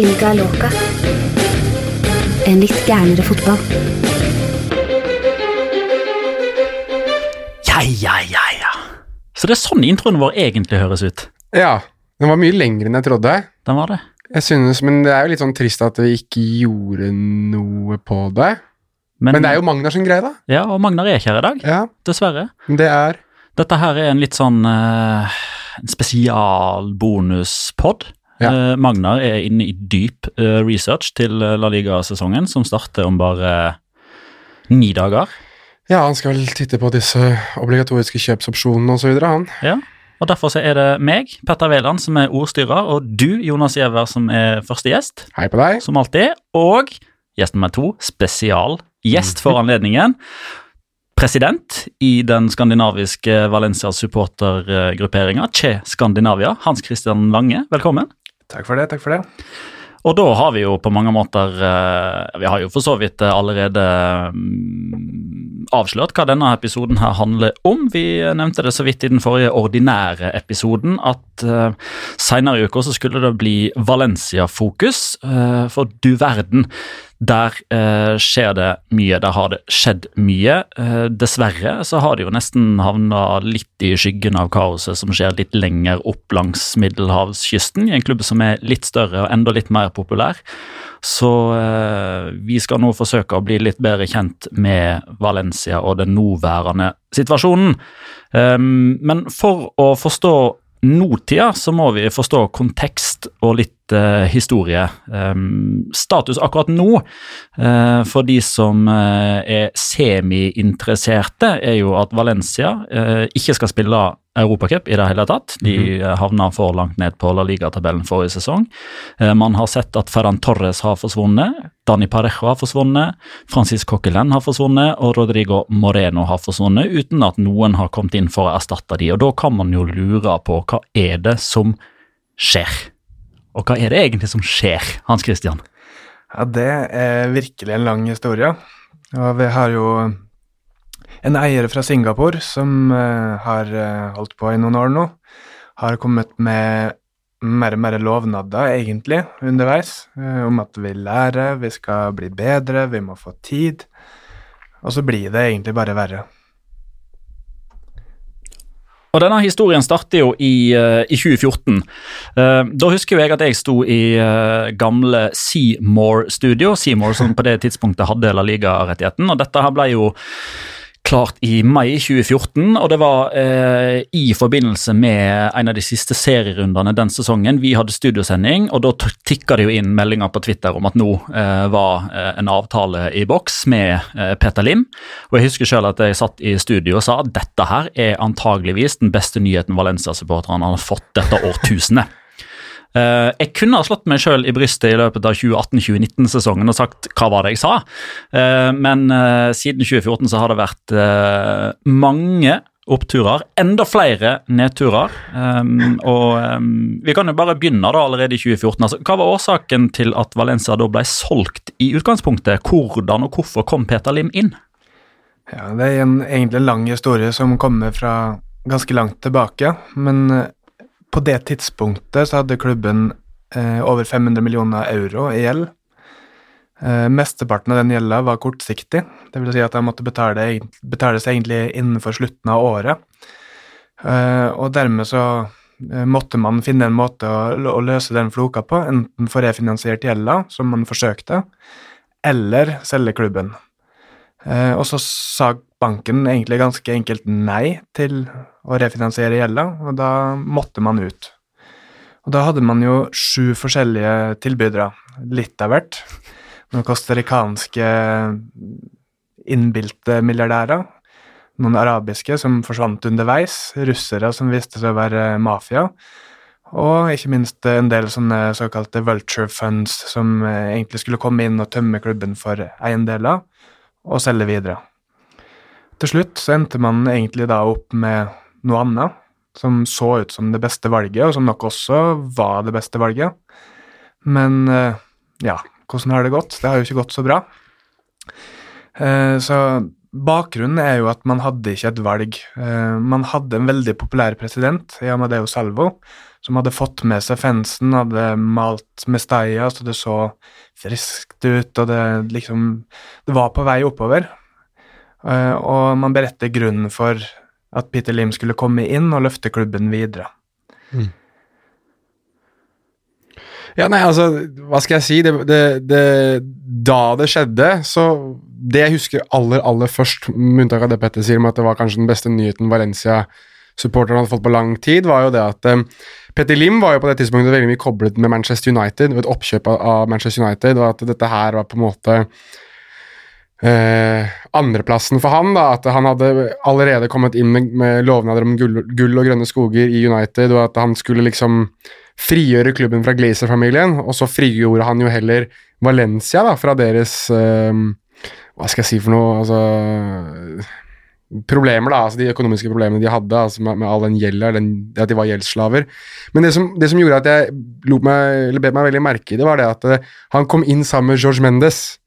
Liga loca. En litt gærnere fotball. Ja, ja, ja, ja. Så det er sånn introen vår egentlig høres ut. Ja, den var mye lengre enn jeg trodde. Den var det. Jeg synes, Men det er jo litt sånn trist at vi ikke gjorde noe på det. Men, det er jo Magnar sin greie, da. Ja, og Magnar er ikke her i dag, Ja, dessverre. men det er Dette her er en litt sånn uh, spesialbonuspod. Ja. Eh, Magnar er inne i dyp eh, research til eh, La Liga-sesongen, som starter om bare ni dager. Ja, han skal vel titte på disse obligatoriske kjøpsopsjonene osv., han. Ja. Og Derfor så er det meg, Petter Wæland, som er ordstyrer, og du, Jonas Giæver, som er første gjest, Hei på deg. som alltid. Og gjest nummer to, spesialgjest for anledningen. President i den skandinaviske Valencia supportergrupperinga, Che Skandinavia, Hans Christian Lange, velkommen. Takk for det. takk for det. Og da har vi jo på mange måter eh, Vi har jo for så vidt eh, allerede mm, avslørt hva denne episoden her handler om. Vi nevnte det så vidt i den forrige ordinære episoden at uh, senere i uka så skulle det bli Valencia-fokus. eh, for du verden, der eh, skjer det mye. Der har det skjedd mye. Eh, dessverre så har det jo nesten havna litt i skyggen av kaoset som skjer litt lenger opp langs middelhavskysten, i en klubb som er litt større og enda litt mer populær. Så eh, vi skal nå forsøke å bli litt bedre kjent med Valencia og den nåværende situasjonen. Um, men for å forstå nåtida, så må vi forstå kontekst og litt historie. Um, status akkurat nå, eh, for de som eh, er semi-interesserte, er jo at Valencia eh, ikke skal spille Europacup i det hele tatt. De eh, havna for langt ned på La Liga-tabellen forrige sesong. Eh, man har sett at Ferran Torres har forsvunnet, Dani Parejo har forsvunnet, Francis Coquelin har forsvunnet og Rodrigo Moreno har forsvunnet, uten at noen har kommet inn for å erstatte de. Og Da kan man jo lure på hva er det som skjer? Og hva er det egentlig som skjer, Hans Christian? Ja, Det er virkelig en lang historie. Og vi har jo en eier fra Singapore som eh, har eh, holdt på i noen år nå. Har kommet med mer og mer lovnader, egentlig, underveis. eh, om at vi lærer, vi skal bli bedre, vi må få tid. Og så blir det egentlig bare verre. Og denne historien starter jo i, eh, i 2014. Eh, da husker jeg at jeg sto i eh, gamle Seymour Studio, Seymour som på det tidspunktet hadde La Liga-rettigheten, og dette her ble jo klart i mai 2014, og det var eh, i forbindelse med en av de siste serierundene den sesongen. Vi hadde studiosending, og da tikka det jo inn meldinger på Twitter om at nå eh, var eh, en avtale i boks med eh, Peter Lim. Og jeg husker selv at jeg satt i studio og sa at dette her er antageligvis den beste nyheten Valencia-supporterne har fått dette årtusenet. Eh, jeg kunne ha slått meg sjøl i brystet i løpet av 2018-2019-sesongen og sagt hva var det jeg sa, uh, men uh, siden 2014 så har det vært mange oppturer, enda flere nedturer. Um, og um, Vi kan jo bare begynne da allerede i 2014. Altså, hva var årsaken til at Valencia da ble solgt i utgangspunktet? Hvordan og hvorfor kom Peter Lim inn? Ja, Det er en, egentlig en lang historie som kommer fra ganske langt tilbake. Men på det tidspunktet så hadde klubben eh, over 500 millioner euro i gjeld. Eh, mesteparten av den gjelda var kortsiktig, dvs. Si at de måtte betale, betales egentlig innenfor slutten av året. Eh, og dermed så eh, måtte man finne en måte å, å løse den floka på, enten få refinansiert gjelda, som man forsøkte, eller selge klubben. Eh, og så sa banken egentlig ganske enkelt nei til å refinansiere gjelda, og da måtte man ut. Og da hadde man jo sju forskjellige tilbydere, litt av hvert. Noen costaricanske innbilte milliardærer, noen arabiske som forsvant underveis, russere som viste seg å være mafia, og ikke minst en del sånne såkalte vulture funds som eh, egentlig skulle komme inn og tømme klubben for eiendeler og selge videre. Til slutt så endte man egentlig da opp med noe annet, som så ut som det beste valget, og som nok også var det beste valget. Men eh, ja, hvordan har det gått? Det har jo ikke gått så bra. Eh, Så bakgrunnen er jo at man hadde ikke et valg. Uh, man hadde en veldig populær president, i Amadeo Salvo, som hadde fått med seg fansen, hadde malt Mestalla så det så friskt ut, og det liksom Det var på vei oppover. Uh, og man beretter grunnen for at Peter Lim skulle komme inn og løfte klubben videre. Mm. Ja, nei, altså, hva skal jeg si? Det, det, det, da det skjedde, så Det jeg husker aller, aller først, med unntak av det Petter sier, om at det var kanskje den beste nyheten Valencia-supporterne hadde fått på lang tid, var jo det at um, Petter Lim var jo på det tidspunktet veldig mye koblet med Manchester United, et oppkjøp av Manchester United, og at dette her var på en måte eh, andreplassen for han. da, At han hadde allerede kommet inn med, med lovnader om gull, gull, og grønne skoger i United, og at han skulle liksom frigjøre klubben fra Glazer-familien. Og så frigjorde han jo heller Valencia da, fra deres eh, Hva skal jeg si for noe altså problemer, da, altså de økonomiske problemene de hadde altså med, med all den gjelda, at de var gjeldsslaver. Men det som, det som gjorde at jeg meg, bet meg veldig merke i det, var det at uh, han kom inn sammen med George Mendes.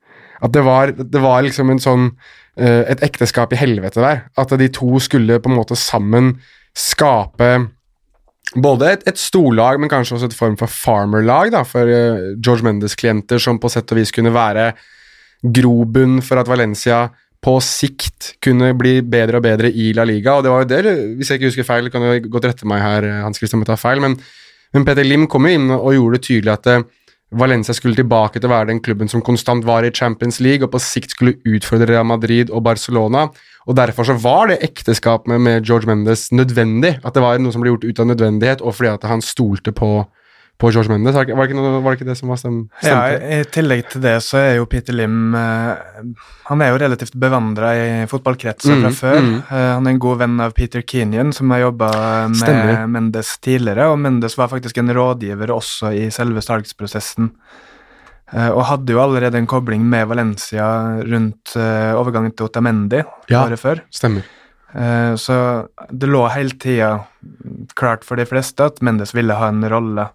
At det var, det var liksom en sånn uh, et ekteskap i helvete der. At de to skulle på en måte sammen skape både et, et storlag, men kanskje også et form for farmerlag da, for uh, George Mendes-klienter, som på sett og vis kunne være grobunn for at Valencia på sikt kunne bli bedre og bedre i La Liga. Og det var jo det, hvis jeg ikke husker feil, kan du godt rette meg her, Hans Christian, om jeg tar feil, men, men Peter Lim kom jo inn og gjorde det tydelig at uh, Valencia skulle tilbake til å være den klubben som konstant var i Champions League, og på sikt skulle utfordre Real Madrid og Barcelona. Og Derfor så var det ekteskapet med George Mendes nødvendig. At det var noe som ble gjort ut av nødvendighet, og fordi at han stolte på, på George Mendes. Var det, ikke, noe, var det, ikke, det som var stem, stemte? Ja, I tillegg til det så er jo Peter Lim eh, Han er jo relativt bevandra i fotballkretser mm, fra før. Mm. Eh, han er en god venn av Peter Kenyon, som har jobba med Stemmer. Mendes tidligere. Og Mendes var faktisk en rådgiver også i selve salgsprosessen. Eh, og hadde jo allerede en kobling med Valencia rundt overgangen til Otamendi ja, året før. Stemmer. Så det lå hele tida klart for de fleste at Mendes ville ha en rolle.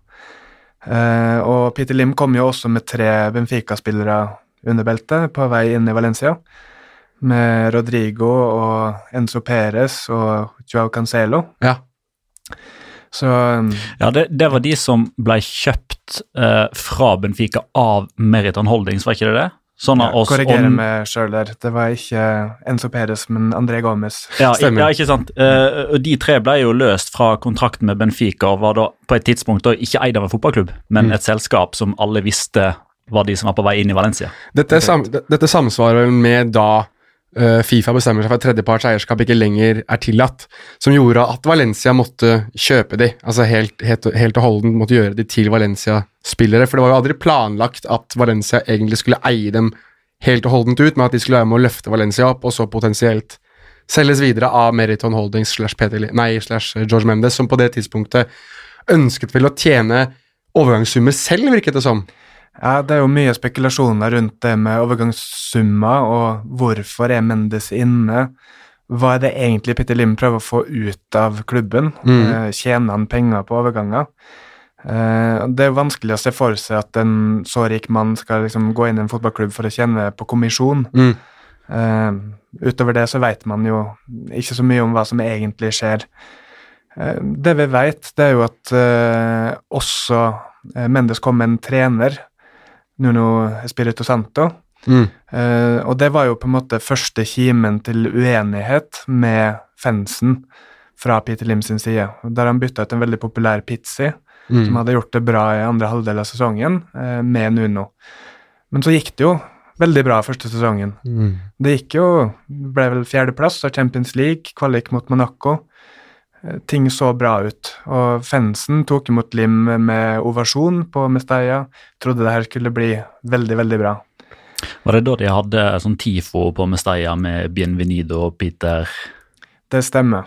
Uh, og Peter Lim kom jo også med tre Benfica-spillere under beltet på vei inn i Valencia. Med Rodrigo og Enzo Perez og Joao Cancelo. Ja. Så um, Ja, det, det, var de som ble kjøpt uh, fra Benfica av Meriton Holdings, var ikke det det? Sånn ja, Korrigerer meg sjøl der. Det var ikke Enzo Perez, men André Gomez. Ja, ja ikke sant. Uh, de tre ble jo løst fra kontrakten med Benfica og var da på et tidspunkt da ikke eid av en fotballklubb, men mm. et selskap som alle visste var de som var på vei inn i Valencia. Dette, sam, dette samsvarer med da Fifa bestemmer seg for at tredjeparts eierskap ikke lenger er tillatt, som gjorde at Valencia måtte kjøpe de, altså helt, helt, helt og holdent måtte gjøre de til Valencia-spillere. For det var jo aldri planlagt at Valencia egentlig skulle eie dem helt og holdent ut, men at de skulle være med å løfte Valencia opp, og så potensielt selges videre av Meriton Holdings slash, nei, slash George Mendes, som på det tidspunktet ønsket vel å tjene overgangssummer selv, virket det som. Ja, Det er jo mye spekulasjoner rundt det med overgangssummer, og hvorfor er Mendes inne? Hva er det egentlig Petter Lim prøver å få ut av klubben? Mm. Eh, tjener han penger på overganger? Eh, det er vanskelig å se for seg at en så rik mann skal liksom gå inn i en fotballklubb for å tjene på kommisjon. Mm. Uh, utover det så vet man jo ikke så mye om hva som egentlig skjer. Det vi vet, det er jo at også Mendes kom med en trener Nuno Espirito Santo. Mm. Uh, og det var jo på en måte første kimen til uenighet med fansen fra Peter Lim sin side. Der han bytta ut en veldig populær Pizzi, mm. som hadde gjort det bra i andre halvdel av sesongen, uh, med Nuno. Men så gikk det jo veldig bra første sesongen. Mm. Det gikk jo Ble vel fjerdeplass av Champions League, kvalik mot Monaco. Eh, ting så bra ut. Og fansen tok imot Lim med ovasjon på Mestalla. Trodde det her skulle bli veldig, veldig bra. Var det da de hadde sånn TIFO på Mestalla med Bienvenido og Peter? Det stemmer.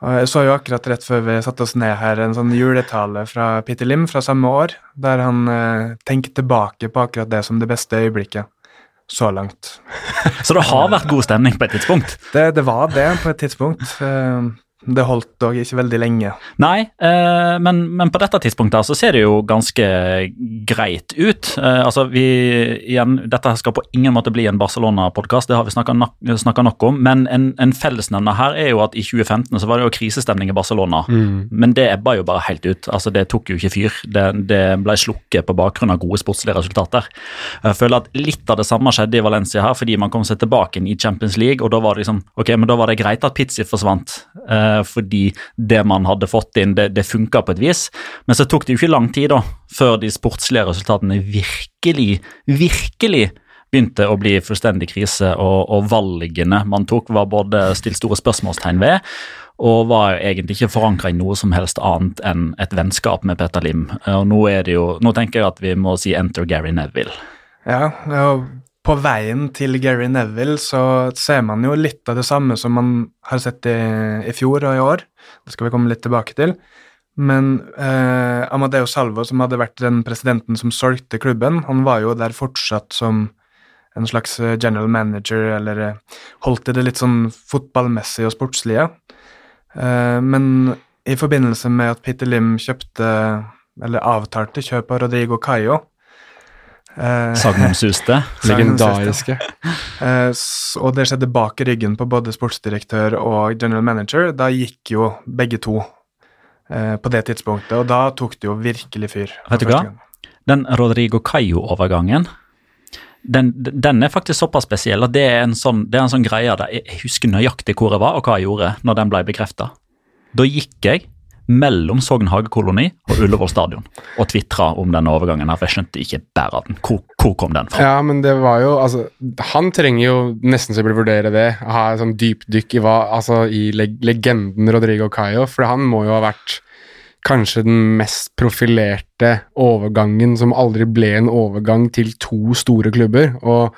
Og jeg så jo akkurat rett før vi satte oss ned her en sånn juletale fra Peter Lim fra samme år, der han eh, tenker tilbake på akkurat det som det beste øyeblikket så langt. så det har vært god stemning på et tidspunkt? Det, det var det på et tidspunkt. Det holdt dog ikke veldig lenge. Nei, eh, men, men, på dette tidspunktet så ser det jo ganske greit ut. Eh, altså vi, igjen, Dette skal på ingen måte bli en Barcelona-podkast, det har vi snakka nok om. Men en, en fellesnevner her er jo at i 2015 så var det jo krisestemning i Barcelona. Mm. Men det ebba jo bare helt ut. altså Det tok jo ikke fyr. Det, det ble slukket på bakgrunn av gode sportslige resultater. Jeg føler at litt av det samme skjedde i Valencia her, fordi man kom seg tilbake inn i Champions League, og da var det liksom, ok, men da var det greit at Pizzi forsvant. Eh, fordi det man hadde fått inn, det, det funka på et vis. Men så tok det jo ikke lang tid da, før de sportslige resultatene virkelig, virkelig begynte å bli fullstendig krise, og, og valgene man tok, var både stilt store spørsmålstegn ved, og var egentlig ikke forankra i noe som helst annet enn et vennskap med Petter Lim. Og nå, er det jo, nå tenker jeg at vi må si 'enter Gary Neville'. Ja, og på veien til Gary Neville så ser man jo litt av det samme som man har sett i, i fjor og i år. Det skal vi komme litt tilbake til. Men eh, Amadeo Salvo, som hadde vært den presidenten som solgte klubben, han var jo der fortsatt som en slags eh, general manager, eller eh, holdt i det litt sånn fotballmessige og sportslige. Eh, men i forbindelse med at Peter Lim kjøpte, eller avtalte kjøp av Rodrigo Cayo, Eh, Sagnomsuste. Legendariske. Eh, og det skjedde bak ryggen på både sportsdirektør og general manager. Da gikk jo begge to eh, på det tidspunktet, og da tok det jo virkelig fyr. Vet du hva? Den Rodrigo Caio-overgangen den, den, er faktisk såpass spesiell at det er en sånn, det er en sånn greie der jeg husker nøyaktig hvor jeg var og hva jeg gjorde når den ble bekrefta. Da gikk jeg mellom Sogn hagekoloni og Ullevål stadion og tvitra om denne overgangen. her, for Jeg skjønte ikke bæret den. Hvor, hvor, kom den fra? Ja, men det var jo, altså, Han trenger jo nesten så jeg burde vurdere det. Ha et sånn dypdykk i, hva, altså, i leg legenden Rodrigo Cayo. For han må jo ha vært kanskje den mest profilerte overgangen som aldri ble en overgang til to store klubber. og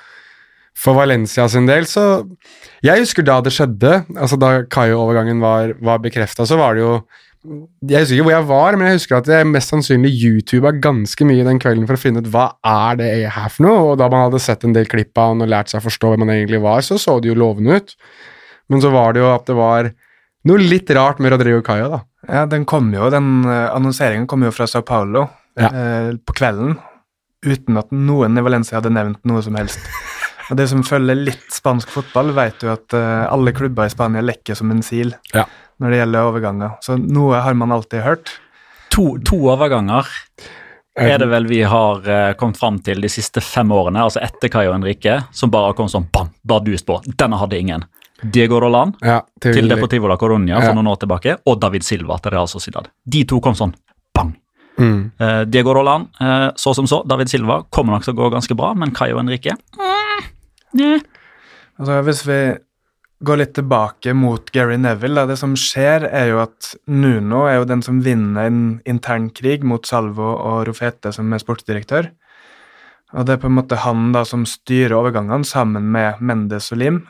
for Valencia sin del, så Jeg husker da det skjedde, altså da Cayo-overgangen var, var bekrefta, så var det jo jeg husker ikke hvor jeg var, men jeg husker at jeg mest sannsynlig YouTuba ganske mye den kvelden for å finne ut hva er det er her for noe, og da man hadde sett en del klipp av han og lært seg å forstå hvem han egentlig var, så så det jo lovende ut. Men så var det jo at det var noe litt rart med Rodrigo Cayo, da. Ja, den kom jo, den uh, annonseringen kom jo fra Sao Paulo ja. eh, på kvelden, uten at noen i Valencia hadde nevnt noe som helst. Og Det som følger litt spansk fotball, vet jo at uh, alle klubber i Spania lekker som en sil. Ja når det gjelder overganger. Så noe har man alltid hørt. To, to overganger er det vel vi har uh, kommet fram til de siste fem årene, altså etter Kai og Henrike, som bare har kommet sånn bam, bardust på. Denne hadde ingen. Diego Roland ja, til, til Deportivo la Coruña for ja. noen år tilbake, og David Silva til Real Sociedad. De to kom sånn bang. Mm. Uh, Diego Roland, uh, så som så. David Silva kommer nok til å gå ganske bra, men Kai og Henrike mm. yeah. Altså, hvis vi gå litt tilbake mot Gary Neville. Da. Det som skjer, er jo at Nuno er jo den som vinner en intern krig mot Salvo og Rofete, som er sportsdirektør. Og det er på en måte han da som styrer overgangene sammen med Mendes og Lim.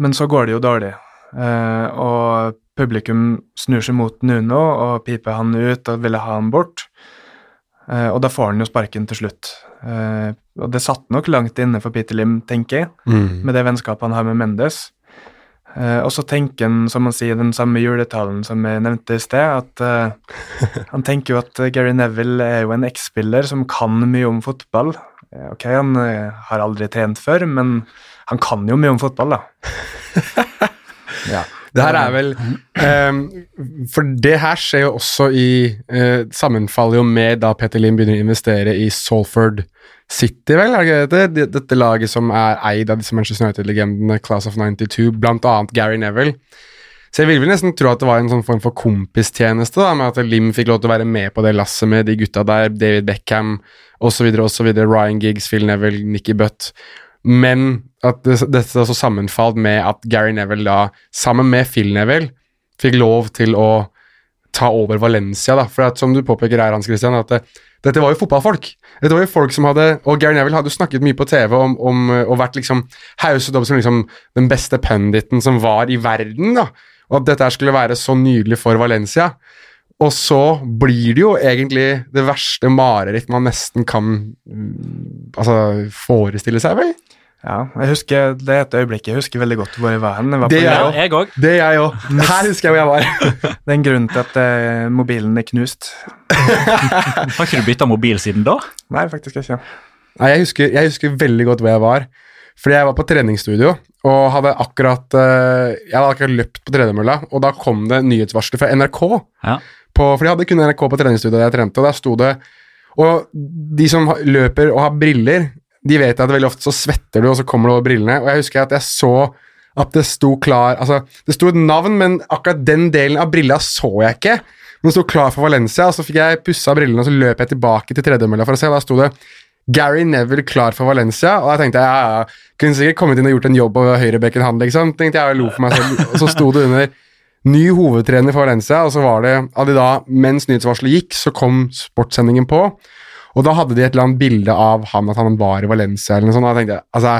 Men så går det jo dårlig, eh, og publikum snur seg mot Nuno og piper han ut og ville ha han bort. Eh, og da får han jo sparken til slutt. Eh, og det satt nok langt inne for Peter Lim, tenker jeg, mm. med det vennskapet han har med Mendes. Uh, og så tenker han, som han sier, den samme juletalen som jeg nevnte i sted, at uh, han tenker jo at Gary Neville er jo en eks-spiller som kan mye om fotball. Uh, ok, han har aldri trent før, men han kan jo mye om fotball, da. ja. Det her er vel um, For det her skjer jo også i Sammenfaller jo med da Peter Lim begynner å investere i Salford City, vel, er det ikke det? Dette laget som er eid av disse Manchester United-legendene, Class of 92, blant annet Gary Neville. Så jeg ville vel nesten tro at det var en sånn form for kompistjeneste, da, med at Lim fikk lov til å være med på det lasset med de gutta der, David Beckham osv., osv., Ryan Giggs, Phil Neville, Nikki Butt. Men at dette det, også sammenfalt med at Gary Neville da, sammen med Phil Neville, fikk lov til å ta over Valencia, da. For at, som du påpeker her, Hans Christian, at det, dette var jo fotballfolk. Dette var jo folk som hadde Og Gary Neville hadde jo snakket mye på TV om, om og vært liksom hauset opp som liksom den beste punditen som var i verden, da. Og at dette skulle være så nydelig for Valencia. Og så blir det jo egentlig det verste mareritt man nesten kan mm, altså, forestille seg, vel? Ja, jeg husker, Det er et øyeblikk jeg husker veldig godt hvor jeg var hen. Jeg var Det er jeg også. Det er jeg òg. Her husker jeg hvor jeg var. Det er en grunn til at uh, mobilen er knust. Har ikke du bytta mobil siden da? Nei, faktisk ikke. Nei, jeg husker, jeg husker veldig godt hvor jeg var. Fordi jeg var på treningsstudio og hadde akkurat uh, Jeg hadde akkurat løpt på tredemølla, og da kom det nyhetsvarsler fra NRK. Ja. På, for de hadde kun NRK på treningsstudioet der jeg trente, og der sto det Og de som løper og har briller, de vet at veldig ofte så svetter du, og så kommer du over brillene. Og jeg husker at jeg så at det sto klar Altså, det sto et navn, men akkurat den delen av brilla så jeg ikke. Men det sto klar for Valencia, og så fikk jeg pussa brillene, og så løp jeg tilbake til tredjemølla for å se, da sto det Gary Neville klar for Valencia, og da tenkte jeg ja, ja, kunne sikkert kommet inn og gjort en jobb over høyrebekken han, liksom. Tenkte jeg og lo for meg selv, og så sto det under ny hovedtrener for Valencia, og så var det at de da, mens nyhetsvarselet gikk, så kom sportssendingen på, og da hadde de et eller annet bilde av han, at han var i Valencia, eller noe sånt, og da tenkte jeg, altså,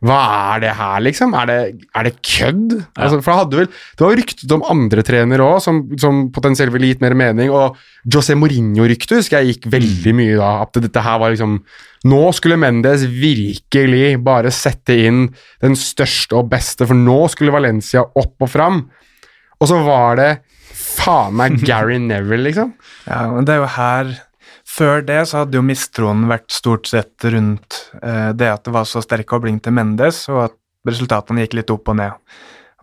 hva er det her, liksom? Er det, er det kødd? Altså, for hadde vel, det var ryktet om andre trenere også, som, som potensielt ville gitt mer mening, og José Mourinho-ryktet husker jeg gikk veldig mye da, at dette her var liksom, nå skulle Mendes virkelig bare sette inn den største og beste, for nå skulle Valencia opp og fram. Og så var det faen meg Gary Neville, liksom. Ja, men det er jo her Før det så hadde jo mistroen vært stort sett rundt eh, det at det var så sterk kobling til Mendes, og at resultatene gikk litt opp og ned.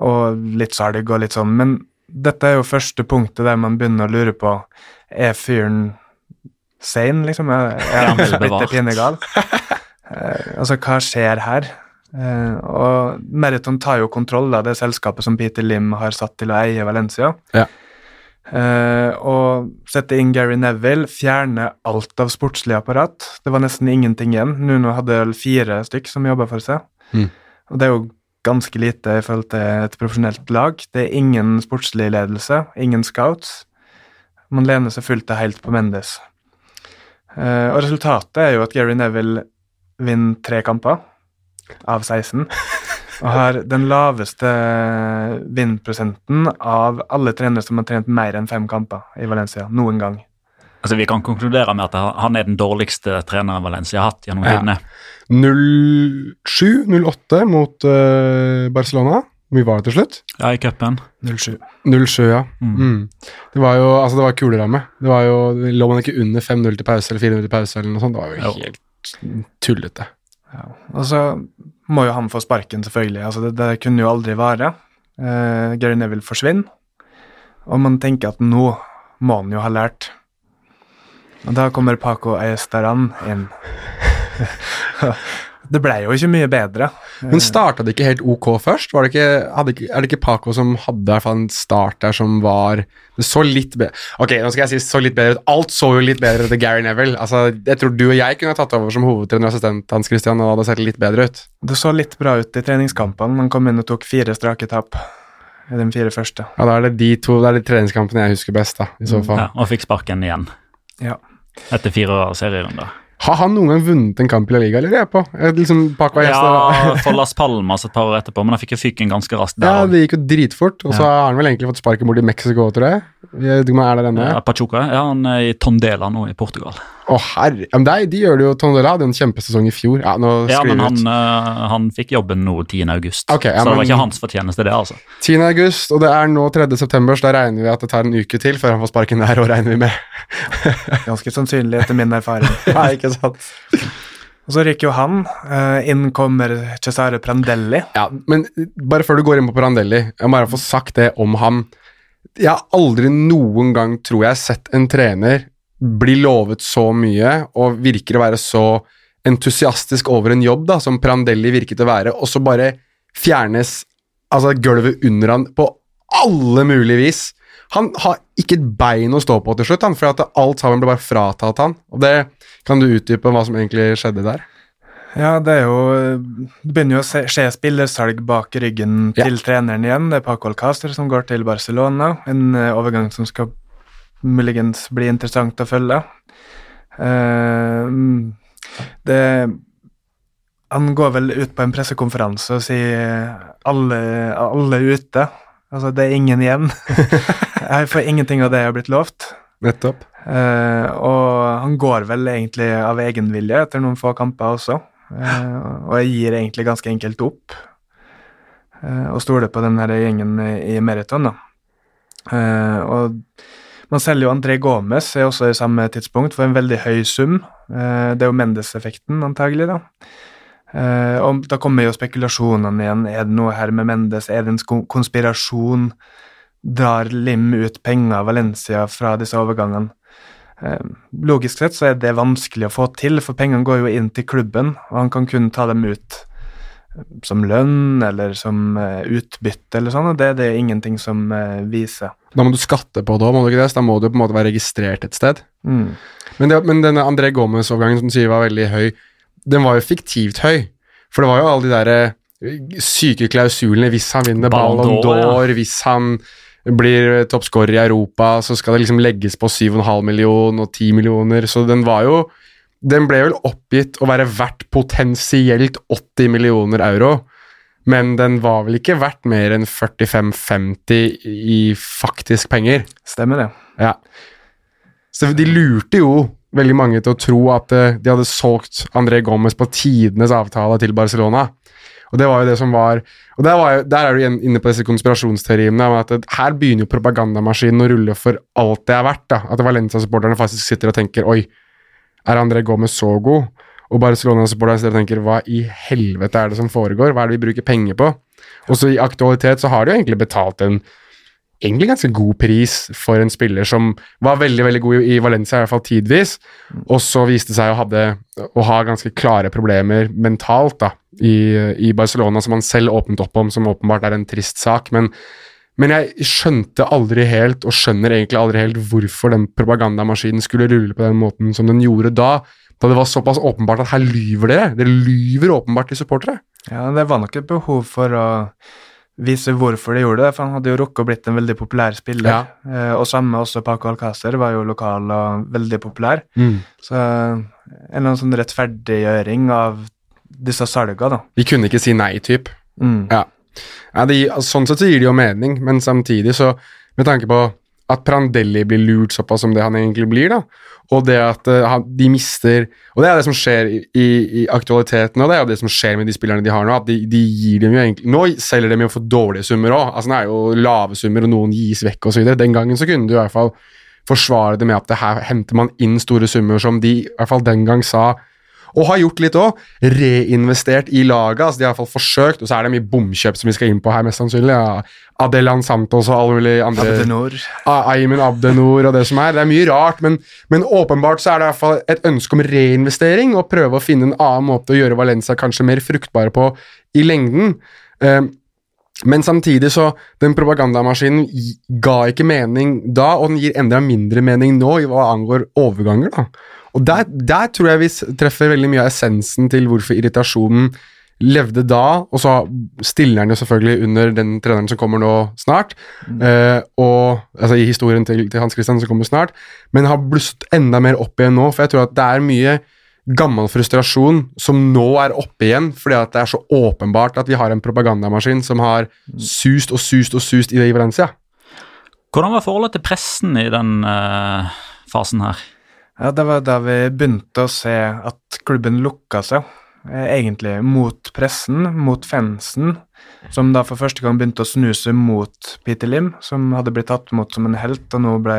Og litt salg og litt sånn. Men dette er jo første punktet der man begynner å lure på Er fyren sane, liksom? Er, er han blitt pinnegal? Eh, altså, hva skjer her? Eh, og Meriton tar jo kontroll av det selskapet som Peter Lim har satt til å eie Valencia. Ja. Eh, og sette inn Gary Neville, fjerne alt av sportslig apparat. Det var nesten ingenting igjen. Nuno hadde vel fire stykk som jobba for seg. Mm. Og det er jo ganske lite i forhold til et profesjonelt lag. Det er ingen sportslig ledelse, ingen scouts. Man lener seg fullt og helt på Mendes. Uh, og resultatet er jo at Gary Neville vinner tre kamper av 16. Og har den laveste vinnprosenten av alle trenere som har trent mer enn fem kamper i Valencia noen gang. Altså, Vi kan konkludere med at han er den dårligste treneren Valencia har hatt gjennom Ja. tidene. 07-08 mot uh, Barcelona. Hvor mye var det til slutt? Ja, i cupen. 07. 07, ja. Mm. Mm. Det var jo altså det var kuleramme. Det var jo, Lå man ikke under 5-0 til pause eller 4-0 til pause eller noe sånt? Det var jo Jo. helt tullete. Ja. Og så må jo han få sparken, selvfølgelig. Altså, det, det kunne jo aldri vare. Eh, Gary Neville forsvinner, og man tenker at nå må han jo ha lært. Og da kommer Paco Ayestaran inn. det ble jo ikke mye bedre. Men starta det ikke helt ok først? Var det ikke, hadde ikke, er det ikke Paco som hadde i hvert fall en start der som var Det så litt bedre Ok, nå skal jeg si så litt bedre ut. Alt så jo litt bedre ut til Gary Neville. Altså, Jeg tror du og jeg kunne tatt over som hovedtrener og assistent hans Christian, og det hadde sett litt bedre ut. Det så litt bra ut i treningskampene. Man kom inn og tok fire strake tap de fire første. Ja, Da er det de to Det er de treningskampene jeg husker best, da, i så fall. Ja, og fikk sparken igjen Ja. etter fire serierunder. Har han noen gang vunnet en kamp i La Liga, eller er jeg på? Jeg Liksom Ja, for Las Palmas et par år etterpå, men han fikk jo fyken ganske raskt der Ja, det gikk jo dritfort, og så har han vel egentlig fått sparken bort i Mexico, tror jeg. Jeg vet ikke om han er der ennå. Ja, Pachuca, ja, han er i Tondela nå i Portugal. Å, herre ja, men de, de gjør det jo Tondela hadde en kjempesesong i fjor. Ja, nå Ja, men han, eh, han fikk jobben nå 10. august, Ok, ja, så det var men- ikke hans fortjeneste, det, altså. 10. august, og det er nå 3. september, så da regner vi at det tar en uke til før han får sparken der, og regner vi med. Ganske sannsynlig etter min erfaring. Nei, ikke sant? Og så ryker jo han. Eh, inn kommer Cesare Prandelli. Ja, men bare før du går inn på Prandelli, jeg må bare få sagt det om han. Jeg har aldri noen gang, tror jeg, sett en trener bli lovet så mye og virker å være så entusiastisk over en jobb da, som Prandelli virket å være, og så bare fjernes altså gulvet under han på alle mulige vis. Han har ikke et bein å stå på til slutt, han, for at alt sammen ble bare fratatt han. Og det Kan du utdype hva som egentlig skjedde der? Ja, det er jo Det begynner jo å skje spillersalg bak ryggen Ja. til treneren igjen. Det er Paco Alcácer som går til Barcelona. En eh, overgang som skal muligens bli interessant å følge. Eh, det Han går vel ut på en pressekonferanse og sier alle, alle ute. Altså, det er ingen igjen. jeg får ingenting av det jeg har blitt lovt. Nettopp. Uh, og han går vel egentlig av egen vilje etter noen få kamper også. Uh, og jeg gir egentlig ganske enkelt opp. uh, og stoler på den her gjengen i Meriton, da. Og man selger jo André Gomez er også i samme tidspunkt for en veldig høy sum. Eh, det er jo Mendes-effekten, antagelig, da. Eh, og da kommer jo spekulasjonene igjen. Er det noe her med Mendes? Er det en konspirasjon? Drar Lim ut penger av Valencia fra disse overgangene? Eh, logisk sett så er det vanskelig å få til, for pengene går jo inn til klubben, og han kan kun ta dem ut som lønn eller som utbytte eller sånn, og det er det ingenting som viser. Da må du skatte på det òg, må du ikke det? Så da må du på en måte være registrert et sted. Mm. Men, det, men denne André Gomez-overgangen som du sier var veldig høy, den var jo fiktivt høy. For det var jo alle de der eh, syke klausulene hvis han vinner Ballon Ballon d'Or, ja. hvis han blir toppskårer i Europa, så skal det liksom legges på 7,5 millioner og 10 millioner, så den var jo Den ble vel oppgitt å være verdt potensielt 80 millioner euro, men den var vel ikke verdt mer enn 45-50 i faktisk penger. Stemmer det. Ja. Så de lurte jo veldig mange til å tro at eh, de hadde solgt André Gomez på tidenes avtale til Barcelona. Og det var jo det som var Og der, var jo, der er du inne på disse konspirasjonsteoriene. om at Her begynner jo propagandamaskinen å rulle for alt det er verdt. da, At Valencia-supporterne faktisk sitter og tenker Oi, er André Gomez så god? Og og tenker Hva i helvete er det som foregår? Hva er det vi bruker penger på? Og så i aktualitet så har de jo egentlig betalt en egentlig ganske god pris for en spiller som var veldig veldig god i Valencia, i hvert fall tidvis, og så viste seg å, hadde, å ha ganske klare problemer mentalt da, i, i Barcelona, som han selv åpnet opp om, som åpenbart er en trist sak. Men, men jeg skjønte aldri helt, og skjønner egentlig aldri helt, hvorfor den propagandamaskinen skulle rulle på den måten som den gjorde da. Da det var såpass åpenbart at her lyver dere. Dere lyver åpenbart til supportere. Ja, det var nok et behov for å vise hvorfor de gjorde det, for han hadde jo rukket å blitt en veldig populær spiller. Ja. Eh, og samme også Paco Alcácer var jo lokal og veldig populær. Så en eller annen sånn rettferdiggjøring av disse salga, da. Vi kunne ikke si nei, typ. Mm. Ja. Ja, de, sånn sett så gir det jo mening, men samtidig så Med tanke på at Prandelli blir lurt såpass som det han egentlig blir, da, og det at uh, de mister Og det er det som skjer i, i, i aktualiteten, og det er jo det som skjer med de spillerne de har nå, at de, de gir dem jo egentlig Nå selger de jo for dårlige summer òg, altså det er jo lave summer, og noen gis vekk osv. Den gangen så kunne du i hvert fall forsvare det med at det her henter man inn store summer som de i hvert fall den gang sa og har gjort litt òg. Reinvestert i laget. altså De har i hvert fall forsøkt, og så er det mye bomkjøp som vi skal inn på her, mest sannsynlig. Ja. Adelan Santos og alle mulige andre Abdenor. Aymen Abdenor og det som er. Det er mye rart, men, men åpenbart så er det i hvert fall et ønske om reinvestering, og prøve å finne en annen måte å gjøre Valencia kanskje mer fruktbare på i lengden. Um, men samtidig så Den propagandamaskinen ga ikke mening da, og den gir enda mindre mening nå i hva angår overganger. da. Og der, der tror jeg vi treffer veldig mye av essensen til hvorfor irritasjonen levde da, og så stiller den jo selvfølgelig under den treneren som kommer nå snart, eh, og altså i historien til, til Hans Christian som kommer snart, men har blusset enda mer opp igjen nå, for jeg tror at det er mye gammel frustrasjon som nå er oppe igjen, fordi at det er så åpenbart at vi har en propagandamaskin som har sust og sust og sust i det i Valencia. Hvordan var forholdet til pressen i den uh, fasen her? Ja, det var da vi begynte å se at klubben lukka seg, eh, egentlig mot pressen, mot fansen, som da for første gang begynte å snuse mot Peter Lim, som hadde blitt tatt imot som en helt, og nå ble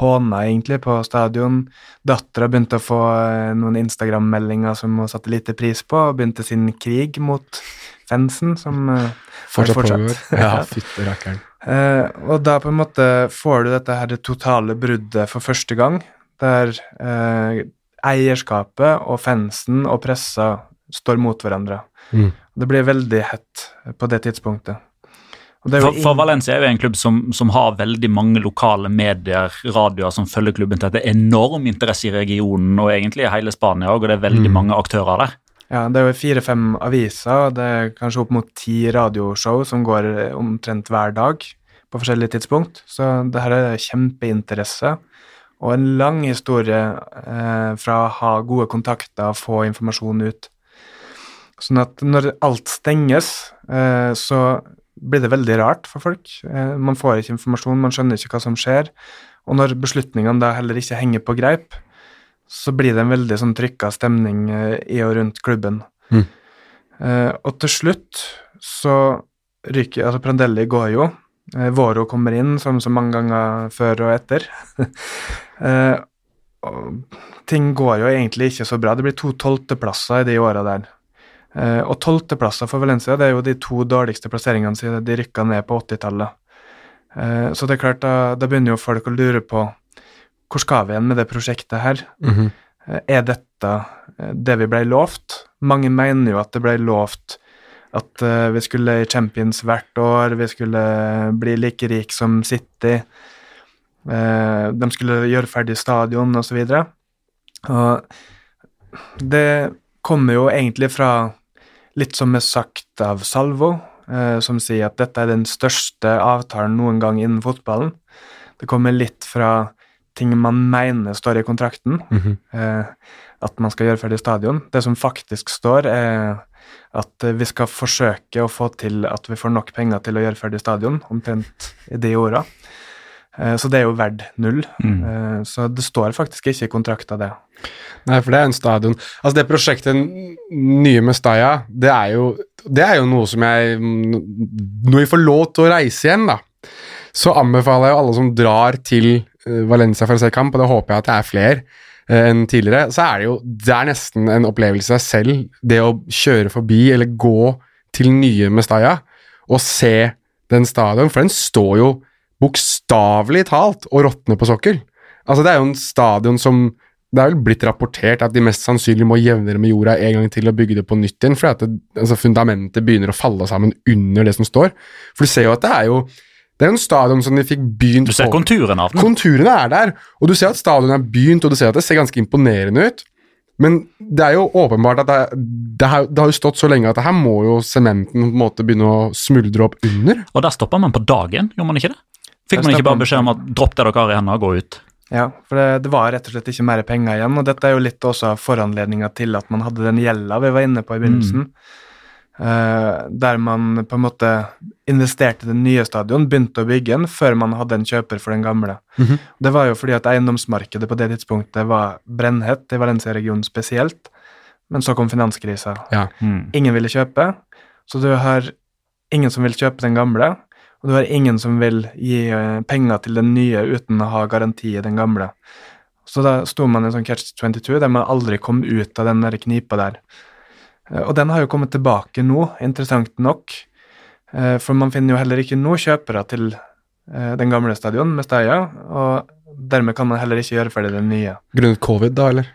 håna egentlig på stadion. Dattera begynte å få eh, noen Instagram-meldinger som hun satte lite pris på, og begynte sin krig mot fansen, som eh, Fortsatt, fortsatt. Ja, fytte rakkeren. Og da på en måte får du dette her det totale bruddet for første gang, der eh, eierskapet og fansen og pressa står mot hverandre. Mm. Det blir veldig hett på det tidspunktet. Og det er jo For, for Valencia er jo en klubb som, som har veldig mange lokale medier, radioer, som følger klubben tett. Det er enorm interesse i regionen og egentlig i hele Spania, og det er veldig Mm. mange aktører der. Ja, det er jo fire-fem aviser, og det er kanskje opp mot ti radioshow som går eh, omtrent hver dag på forskjellige tidspunkt. Så det her er kjempeinteresse og en lang historie eh, fra å ha gode kontakter og få informasjon ut. Sånn at når alt stenges, eh, så blir det veldig rart for folk. Eh, man får ikke informasjon, man skjønner ikke hva som skjer. Og når beslutningene da heller ikke henger på greip, så blir det en veldig sånn trykka stemning eh, i og rundt klubben. Mm. Eh, og til slutt så ryker Altså, Prandelli går jo. Eh, Våro kommer inn, som så mange ganger før og etter. eh, og ting går jo egentlig ikke så bra. Det blir to tolvteplasser i de åra der. Eh, og tolvteplasser for Valencia det er jo de to dårligste plasseringene siden de rykka ned på 80-tallet. Eh, så det er klart, da, da begynner jo folk å lure på hvor skal vi igjen med det prosjektet her? Mhm. Eh, Er dette det vi ble lovt? Mange mener jo at det ble lovt at eh, vi skulle i Champions hvert år, vi skulle bli like rik som City, eh, de skulle gjøre ferdig stadion osv. Og det kommer jo egentlig fra litt som er sagt av Salvo, eh, som sier at dette er den største avtalen noen gang innen fotballen. Det kommer litt fra ting man mener står i kontrakten, Mhm. eh, at man skal gjøre ferdig stadion. Det som faktisk står, er at eh, vi skal forsøke å få til at vi får nok penger til å gjøre ferdig stadion, omtrent i de orda. Eh, så det er jo verdt null. Mm. Eh, så det står faktisk ikke i kontrakta, det. Nei, for det er en stadion Altså, det prosjektet nye Mestalla, det er jo Det er jo noe som jeg Når vi får lov til å reise igjen, da, så anbefaler jeg jo alle som drar til Valencia for å se kamp, og det håper jeg at det er flere enn tidligere, så er det jo Det er nesten en opplevelse i seg selv, det å kjøre forbi eller gå til nye Mestalla og se den stadion, for den står jo bokstavelig talt og råtner på sokkel. Altså, det er jo en stadion som det er vel blitt rapportert at de mest sannsynlig må jevne det med jorda en gang til og bygge det på nytt igjen, fordi at det, altså fundamentet begynner å falle sammen under det som står. For du ser jo at det er jo det er jo en stadion som de fikk begynt Du ser på. konturene av den. Konturene er der, og du ser at stadionet er begynt, og du ser at det ser ganske imponerende ut. Men det er jo åpenbart at det, det, har, det har jo stått så lenge at det her må jo sementen på en måte begynne å smuldre opp under. Og der stoppa man på dagen, gjorde man ikke det? Fikk man ikke bare beskjed om at dropp det dere har i hendene og gå ut? Ja, for det, det var rett og slett ikke mer penger igjen, og dette er jo litt også foranledninga til at man hadde den gjelda vi var inne på i begynnelsen. Eh, der man på en måte investerte i den nye stadion, begynte å bygge den før man hadde en kjøper for den gamle. Mhm. Det var jo fordi at eiendomsmarkedet på det tidspunktet var brennhett, i Valencia-regionen spesielt, men så kom finanskrisa. Ja. Mm. Ingen ville kjøpe, så du har ingen som vil kjøpe den gamle, og du har ingen som vil gi eh, penger til den nye uten å ha garanti i den gamle. Så da sto man i en sånn catch 22 der man aldri kom ut av den der knipa der. Eh, Og den har jo kommet tilbake nå, interessant nok, eh, for man finner jo heller ikke nå kjøpere til eh, den gamle stadion med Steia, og dermed kan man heller ikke gjøre ferdig den nye. Grunnet covid, da, eller?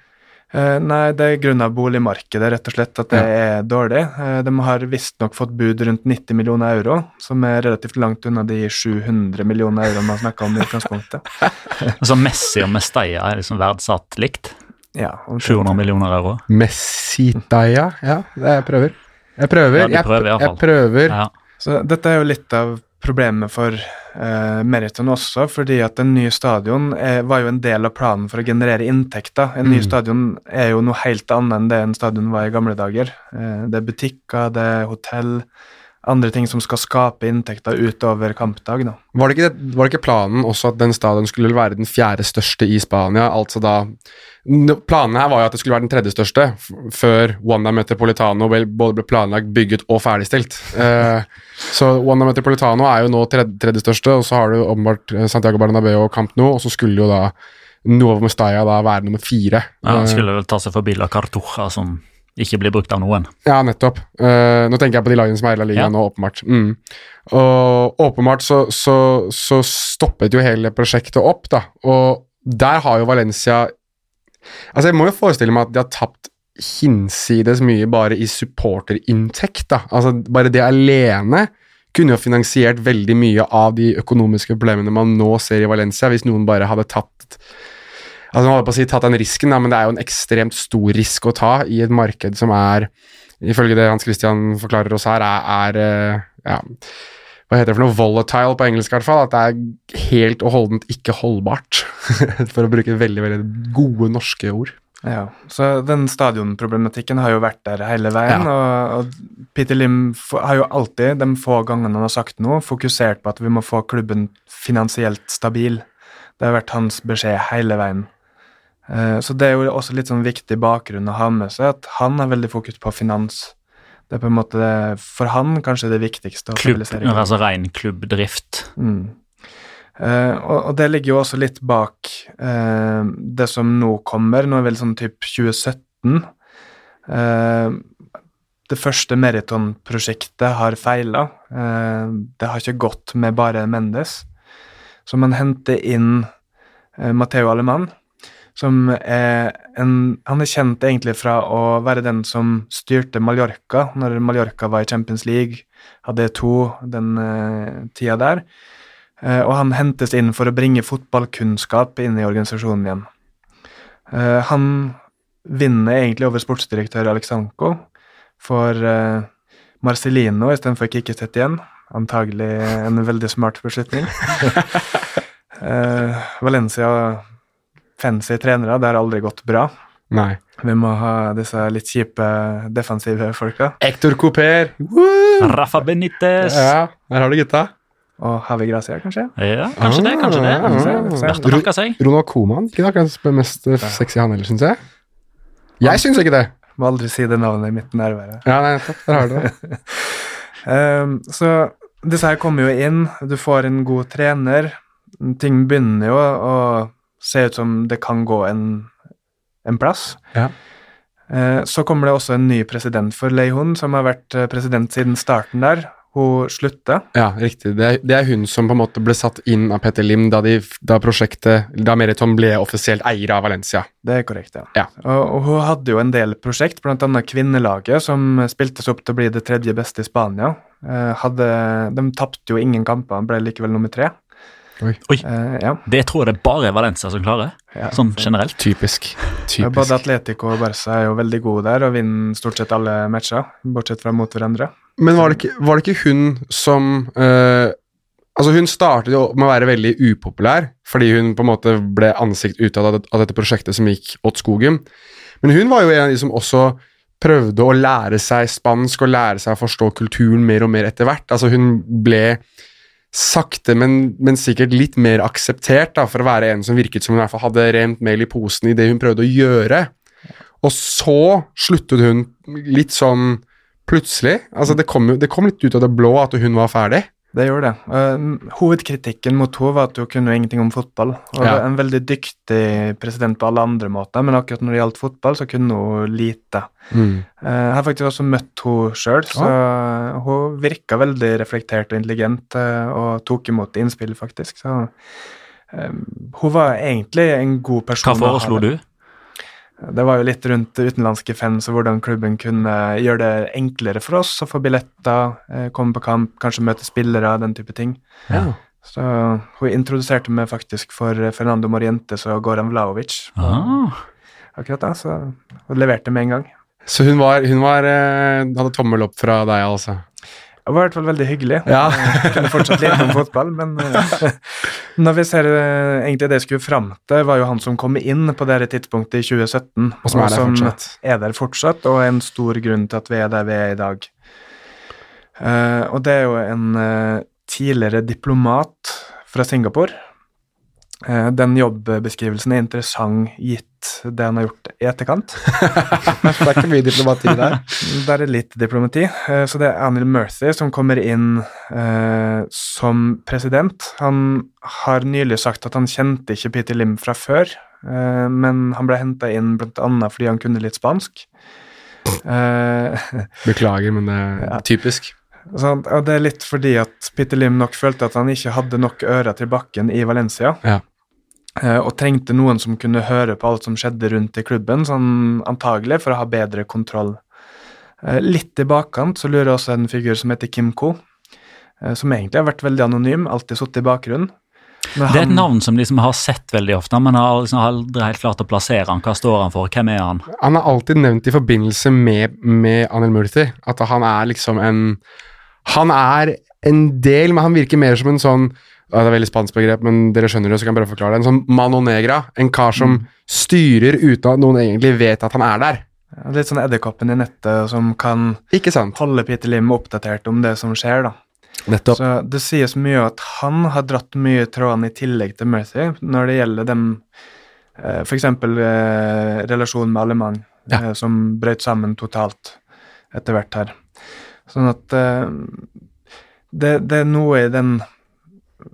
Eh, nei, det er grunnet boligmarkedet, rett og slett, at det er dårlig. De har visstnok fått bud rundt 90 millioner euro, som er relativt langt unna de 700 millioner euro man snakka om i utgangspunktet. Altså Messi og Mestalla er liksom verdsatt likt. Ja, 700 millioner euro. Messitaya? Ja, det jeg prøver. Jeg prøver. Ja, prøver jeg, jeg prøver. Ja. Så dette er jo litt av problemet for eh, Meriton også, fordi at en ny stadion er, var jo en del av planen for å generere inntekter. En ny Mm. stadion er jo noe helt annet enn det en stadion var i gamle dager. Eh, det er butikker, det er hotell, andre ting som skal skape inntekter utover kampdag. da. Var det, ikke, var det ikke planen også at den stadion skulle være den fjerde største i Spania? Altså da Planene Planen her var jo at det skulle være den tredje største, f før Wanda Metropolitano vel både ble planlagt, bygget og ferdigstilt. Eh, så Wanda Metropolitano er jo nå tredje, tredje største, og så har du åpenbart eh, Santiago Bernabeu og Camp Nou, og så skulle jo da Nuovo Mestalla da være nummer fire. Ja, Han Eh, skulle vel ta seg forbi La Cartuja, som ikke blir brukt av noen. Ja, nettopp. Uh, nå tenker jeg på de lagene som er i La Liga Ja. nå, åpenbart. Mm. Og åpenbart så, så, så stoppet jo hele prosjektet opp, da. Og der har jo Valencia Altså, jeg må jo forestille meg at de har tapt hinsides mye bare i supporterinntekt, da. Altså, bare det alene kunne jo finansiert veldig mye av de økonomiske problemene man nå ser i Valencia, hvis noen bare hadde tatt Altså, man holder på å si tatt den risken, da, men det er jo en ekstremt stor risk å ta i et marked som er, ifølge det Hans Christian forklarer oss her, er, er eh, ja, hva heter det for noe, volatile på engelsk i hvert fall, at det er helt og holdent ikke holdbart, for å bruke veldig, veldig gode norske ord. Ja, så den stadionproblematikken har jo vært der hele veien, og, og Peter Lim har jo alltid, de få gangene han har sagt noe, fokusert på at vi må få klubben finansielt stabil. Det har vært hans beskjed hele veien. Eh, så det er jo også litt sånn viktig bakgrunn å ha med seg, at han har veldig fokus på finans. Det er på en måte for han kanskje det viktigste. Klubb, altså ren klubbdrift. Mm. Eh, og, og det ligger jo også litt bak eh, det som nå kommer, nå er vel sånn typ 2017. Eh, det første Meriton-prosjektet har feila. Eh, det har ikke gått med bare Mendes. Så man henter inn eh, Matheo Alemann, som er en Han er kjent egentlig fra å være den som styrte Mallorca når Mallorca var i Champions League, hadde to den uh, tida der. Uh, og han hentes inn for å bringe fotballkunnskap inn i organisasjonen igjen. Uh, han vinner egentlig over sportsdirektør Alexanco for uh, Marcellino istedenfor Kikiset igjen. Antagelig en veldig smart beslutning. Eh, Valencia fancy trenere, det har aldri gått bra. Nei. Vi må ha disse litt kjipe defensive folka. Hector Couper. Rafa Benitez. Ja, der har du gutta. Og Havi Gracia, kanskje? Ja, kanskje det, kanskje det. Ah. Verdt seg. Ronald Koeman. Ikke akkurat mest eh, sexy han heller, syns jeg. Jeg syns ikke det. Må aldri si det navnet i mitt nærvære. Ja, nei, nettopp. Der har du det. um, så disse her kommer jo inn, du får en god trener. Ting begynner jo å se ut som det kan gå en, en plass. Ja. Eh, så kommer det også en ny president for Leihun, som har vært eh, president siden starten der. Hun slutter. Ja, riktig. Det er, det er hun som på en måte ble satt inn av Petter Lim da, de, da prosjektet Da Meriton ble offisielt eier av Valencia. Det er korrekt, ja. Ja. Og, og hun hadde jo en del prosjekt, annet kvinnelaget, som spiltes opp til å bli det tredje beste i Spania. Eh, hadde, de tapte jo ingen kamper, ble likevel nummer tre. Oi, Eh, ja. det tror jeg det bare er Valencia som klarer, ja. sånn generelt. Typisk. Typisk. Både Atletico og Barca er jo veldig gode der og vinner stort sett alle matcher, bortsett fra mot hverandre. Men var det ikke, var det ikke hun som uh, Altså, hun startet jo med å være veldig upopulær, fordi hun på en måte ble ansikt utad av, av dette prosjektet som gikk åt skogen. Men hun var jo en av de som også prøvde å lære seg spansk og lære seg å forstå kulturen mer og mer etter hvert. Altså, hun ble sakte, men, men sikkert litt mer akseptert da, for å være en som virket som hun i hvert fall hadde rent mel i posen i det hun prøvde å gjøre. Og så sluttet hun litt sånn plutselig. Altså, det kom, det kom litt ut av det blå at hun var ferdig. Det gjorde det. Uh, hovedkritikken mot henne var at hun kunne ingenting om fotball. Hun Ja. En veldig dyktig president på alle andre måter, men akkurat når det gjaldt fotball, så kunne hun lite. Mm. Uh, Jeg har faktisk også møtt henne sjøl, så hun virka veldig reflektert og intelligent uh, og tok imot innspill, faktisk. Så hun var egentlig en god person. Hva foreslo du? Det var jo litt rundt utenlandske fans og hvordan klubben kunne gjøre det enklere for oss å få billetter, eh, komme på kamp, kanskje møte spillere, den type ting. Ja. Så hun introduserte meg faktisk for Fernando Morientes og Goran Vlaovic. Ah, Akkurat da, så hun leverte med en gang. Så hun var, hun var eh, hadde tommel opp fra deg, altså. Det var i hvert fall veldig hyggelig. Ja. Jeg kunne fortsatt litt om fotball, men eh, når vi ser eh, egentlig det jeg skulle fram til, var jo han som kom inn på det tidspunktet i 2017, Og som er der fortsatt. er der fortsatt, og er en stor grunn til at vi er der vi er i dag. Uh, og det er jo en uh, tidligere diplomat fra Singapore. Eh, den jobbeskrivelsen er interessant gitt det han har gjort i etterkant. det er ikke mye diplomati der. Det er litt diplomati. Eh, Så det er Anil Murthy som kommer inn eh, som president. Han har nylig sagt at han kjente ikke Peter Lim fra før, eh, men han ble henta inn bl.a. fordi han kunne litt spansk. Eh, Beklager, men det er Ja. typisk. så, og det er litt fordi at Peter Lim nok følte at han ikke hadde nok ører til bakken i Valencia. Ja. Eh, og trengte noen som kunne høre på alt som skjedde rundt i klubben, sånn antagelig for å ha bedre kontroll. Eh, litt i bakkant så lurer også en figur som heter Kim Ko, eh, som egentlig har vært veldig anonym, alltid sittet i bakgrunnen. Men det er et navn som liksom har sett veldig ofte, men har liksom aldri helt klart å plassere han. Hva står han for? Hvem er han? Han er alltid nevnt i forbindelse med, med Anil Murthy. At han er liksom en Han er en del, men han virker mer som en sånn Det er veldig spansk begrep, men dere skjønner det, så kan jeg bare forklare det. En sånn mano negra. En kar som styrer uten at noen egentlig vet at han er der. Litt sånn edderkoppen i nettet som kan holde Peter Lim oppdatert om det som skjer, da. Nettopp. Så det sies mye at han har dratt mye trådene i tillegg til Mercy når det gjelder dem eh, F.eks. Eh, relasjonen med Alemang, Ja. eh, som brøt sammen totalt etter hvert her. Sånn at eh, det, det er noe i den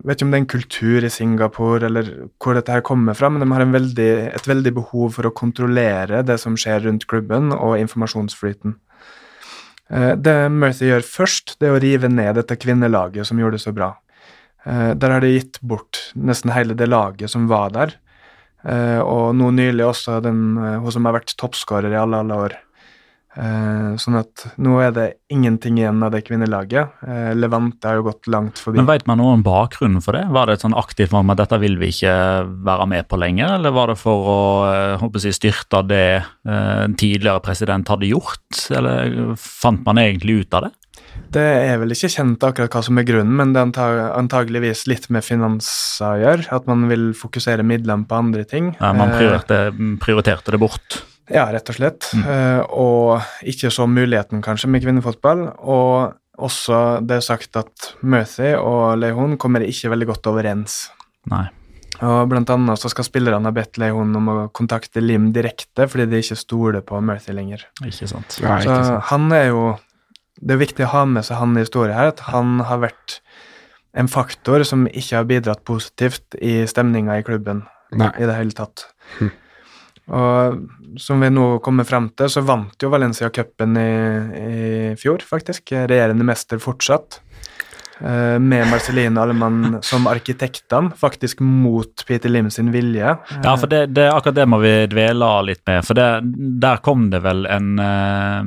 vet ikke om det er en kultur i Singapore eller hvor dette her kommer fra, men de har veldig, et veldig behov for å kontrollere det som skjer rundt klubben, og informasjonsflyten. Eh, Det Mercy gjør først, det er å rive ned dette kvinnelaget som gjorde det så bra. Eh, Der har de gitt bort nesten hele det laget som var der. Eh, Og nå nylig også den, hun som har vært toppskårer i alle, alle år. Eh, Sånn at nå er det ingenting igjen av det kvinnelaget. Eh, Levante har jo gått langt forbi. Men Vet man noe om bakgrunnen for det? Var det et sånn aktivt valg med at dette vil vi ikke være med på lenger, eller var det for å eh, håper jeg, styrte det eh, en tidligere president hadde gjort, eller fant man egentlig ut av det? Det er vel ikke kjent akkurat hva som er grunnen, men det antag antageligvis litt med finanser å gjøre. At man vil fokusere midlene på andre ting. Ja, Man prioriterte, prioriterte det bort. Ja, rett og slett. Mm. Eh, og ikke så muligheten, kanskje, med kvinnefotball. Og også det er sagt at Murthy og Leihon kommer ikke veldig godt overens. Nei. Og blant annet så skal spillerne ha bedt Leihon om å kontakte Lim direkte, fordi de ikke stoler på Murthy lenger. Ikke sant. Ja, Så ikke sant. han er jo Det er viktig å ha med seg han i historien her, at han har vært en faktor som ikke har bidratt positivt i stemninga i klubben Nei. i det hele tatt. Hm. Og som vi nå kommer frem til, så vant jo Valencia cupen i, i fjor, faktisk. Regjerende mester fortsatt. Eh, Med Marceline Allemann som arkitektene, faktisk mot Peter Lim sin vilje. Ja, for det, det, akkurat det må vi dvele litt med. For det, der kom det vel en, eh,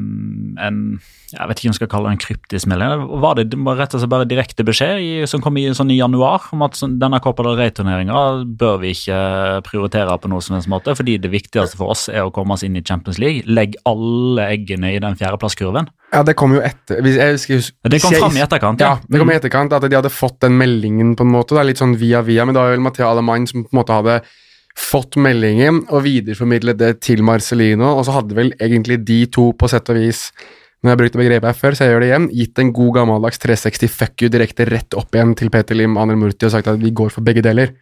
en Jeg vet ikke om jeg skal kalle det en kryptisk melding. Var det rett og slett bare direkte beskjed i, som kom i, sånn i januar om at sånn, denne Copa del Rey-turneringa bør vi ikke prioritere på noen som helst måte, fordi det viktigste for oss er å komme oss inn i Champions League. Legg alle eggene i den fjerdeplasskurven. Ja, det kom jo etter jeg husker, hus- Det kom fram i etterkant. Ja, det kom i etterkant at de hadde fått den meldingen på en måte, da, litt sånn via via, men det var vel Mathea Alemany som på en måte hadde fått meldingen og videreformidlet det til Marcelino, og så hadde vel egentlig de to på sett og vis når jeg brukte begrepet her før, så jeg gjør det igjen, gitt en god gammeldags 360 fuck you direkte rett opp igjen til Peter Lim Anel Murti og sagt at vi går for begge deler,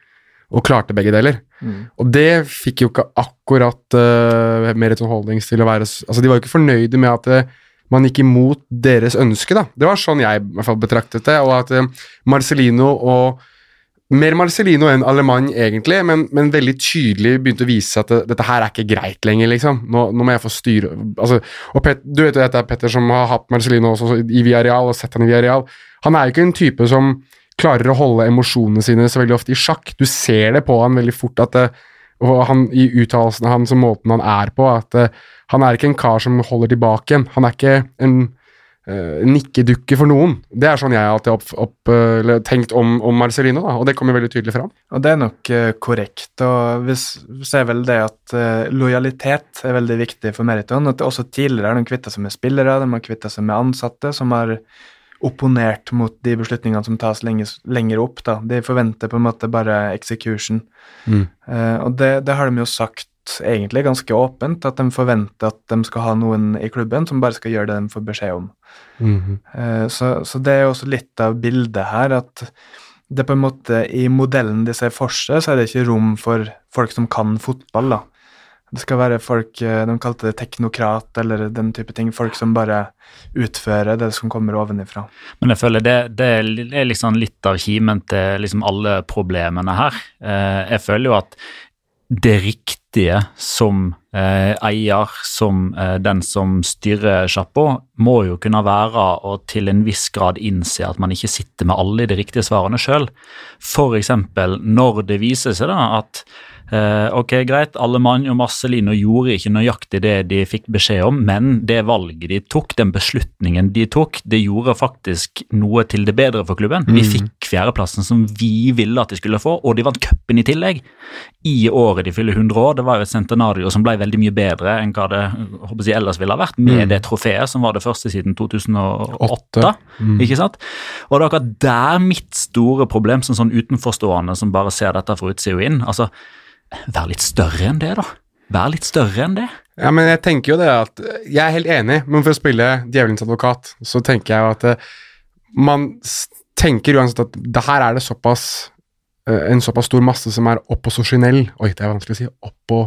og klarte begge deler. Mm. Og det fikk jo ikke akkurat uh, Meriton Holdings til å være Altså, de var jo ikke fornøyde med at eh, man gikk imot deres ønske, da. Det var sånn jeg i hvert fall betraktet det, og at eh, Marcelino og Mer Marcelino enn Alemann, egentlig, men, men veldig tydelig begynte å vise at det, dette her er ikke greit lenger, liksom. Nå, nå må jeg få styre altså, og Pet, Du vet jo dette er Petter som har hatt Marcelino også i Villarreal, og sett han i Villarreal. Han er jo ikke en type som klarer å holde emosjonene sine så veldig ofte i sjakk. Du ser det på han veldig fort at det, og han, i uttalelsene hans og måten han er på, at uh, han er ikke en kar som holder tilbake en. Han er ikke en uh, nikkedukke for noen. Det er sånn jeg alltid har opp, eh, tenkt om, om Marcelino, da, og det kommer veldig tydelig fram. Og det er nok korrekt. Og vi ser vel det at lojalitet er veldig viktig for Meriton. At også tidligere har de kvitta seg med spillere, de har kvitta seg med ansatte som har opponert mot de beslutningene som tas lenger, lenger opp. Da. De forventer på en måte bare execution. Mm. Uh, og det, det har de jo sagt egentlig ganske åpent, at de forventer at de skal ha noen i klubben som bare skal gjøre det de får beskjed om. Mm -hmm. uh, Så, så det er jo også litt av bildet her, at det på en måte i modellen de ser for seg, så er det ikke rom for folk som kan fotball, da. Det skal være folk eh, De kalte det teknokrat eller den type ting. Folk som bare utfører det som kommer ovenifra. Men jeg føler det, det er liksom litt av kimen til liksom alle problemene her. Eh, jeg føler jo at det riktige som eh, eier, som den som styrer sjappa, må jo kunne være å til en viss grad innse at man ikke sitter med alle de riktige svarene sjøl. F.eks. når det viser seg da at Eh, ok, greit, alle mann og Marcelino gjorde ikke nøyaktig det de fikk beskjed om, men det valget de tok, den beslutningen de tok, det gjorde faktisk noe til det bedre for klubben. Vi fikk fjerdeplassen som vi ville at de skulle få, og de vant cupen i tillegg. I året de fyller 100 år, det var jo et centenario som ble veldig mye bedre enn hva det håper jeg, ellers ville ha vært, med det trofeet som var det første siden 2008. Mm. Ikke sant? Og det er akkurat der mitt store problem, som sånn utenforstående som bare ser dette fra utsida inn. altså Vær litt større enn det, da. Vær litt større enn det. Ja, men jeg tenker jo det at Jeg er helt enig, men for å spille djevelens advokat, så tenker jeg jo at eh, man tenker uansett at det her er det såpass eh, en såpass stor masse som er opposisjonell Oi, det er vanskelig å si. Oppo...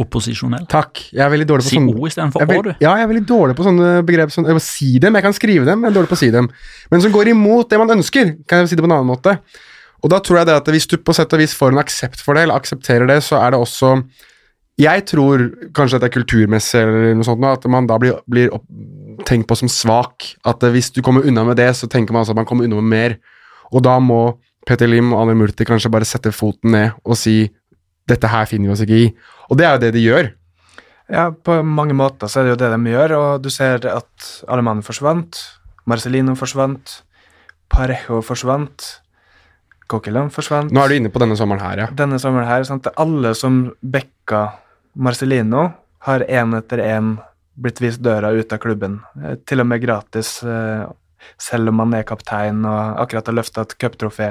Opposisjonell. Takk. Jeg er veldig dårlig på Si sånne O istedenfor Å, du. Ja, jeg er veldig dårlig på sånne begrep. Sånn, si dem, jeg kan skrive dem, men jeg er dårlig på å si dem. Men som går imot det man ønsker, kan jeg si det på en annen måte. Og da tror jeg det at hvis du på sett og vis får en aksept for det, eller aksepterer det, så er det også Jeg tror kanskje at det er kulturmessig eller noe sånt, at man da blir, blir opp, tenkt på som svak. At hvis du kommer unna med det, så tenker man altså at man kommer unna med mer. Og da må Petter Lim og Anne Murti kanskje bare sette foten ned og si dette her finner vi oss ikke i. Og det er jo det de gjør. Ja, på mange måter så er det jo det de gjør, og du ser at Alemann forsvant, Marcelino forsvant, Parejo forsvant, Coquelin forsvant. Nå er du inne på denne sommeren her, ja. Denne sommeren her, sant, alle som backa Marcelino, har én etter én blitt vist døra ut av klubben. Eh, Til og med gratis, eh, selv om man er kaptein og akkurat har løfta et cuptrofé.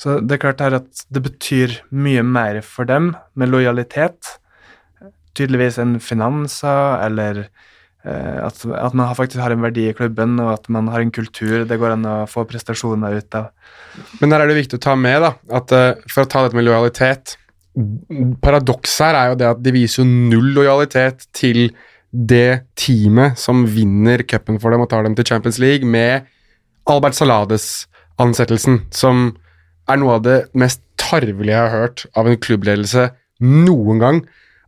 Så det er klart her at det betyr mye mer for dem med lojalitet. Tydeligvis en finanser, eller at, at man faktisk har en verdi i klubben, og at man har en kultur det går an å få prestasjoner ut av. Men der er det viktig å ta med, da, at eh, for å ta dette med lojalitet Paradokset her er jo det at de viser jo null lojalitet til det teamet som vinner cupen for dem og tar dem til Champions League, med Albert Salades ansettelsen, som er noe av det mest tarvelige jeg har hørt av en klubbledelse noen gang.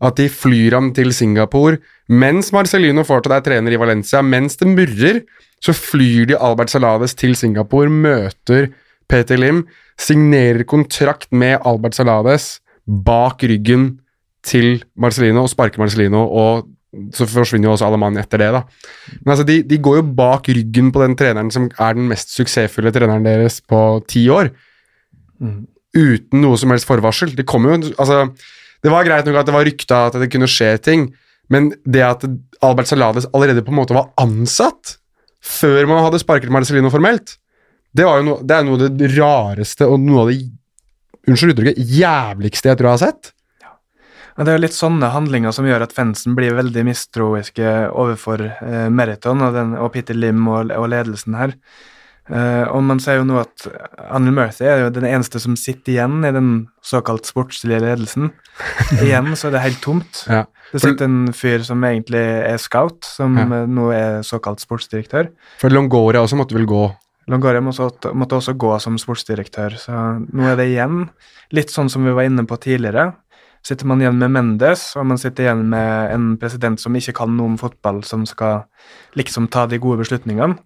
At de flyr ham til Singapore mens Marcelino fortsatt er trener i Valencia. Mens det murrer, så flyr de Albert Salades til Singapore, møter Peter Lim, signerer kontrakt med Albert Salades bak ryggen til Marcelino og sparker Marcelino, og så forsvinner jo også alle mann etter det, da. Men altså, de, de går jo bak ryggen på den treneren som er den mest suksessfulle treneren deres på ti år, uten noe som helst forvarsel. Det kommer jo Altså, det var greit nok at det var rykta at det kunne skje ting, men det at Albert Salades allerede på en måte var ansatt før man hadde sparket Marcelino formelt, det, noe, det er noe av det rareste og noe av det unnskyld uttrykket, jævligste jeg tror jeg har sett. Men det er litt sånne handlinger som gjør at fansen blir veldig mistroiske overfor eh, Meriton og, den, og Peter Lim og, og ledelsen her. Eh, og man ser jo nå at Anil Murthy er jo den eneste som sitter igjen i den såkalt sportslige ledelsen. igjen så er det helt tomt. Ja. Det sitter en fyr som egentlig er scout, som Ja. eh, nå er såkalt sportsdirektør. For Longoria også måtte vel gå. Longoria måtte, måtte også gå som sportsdirektør, så nå er det igjen litt sånn som vi var inne på tidligere. Sitter man igjen med Mendes, og man sitter igjen med en president som ikke kan noe om fotball, som skal liksom ta de gode beslutningene.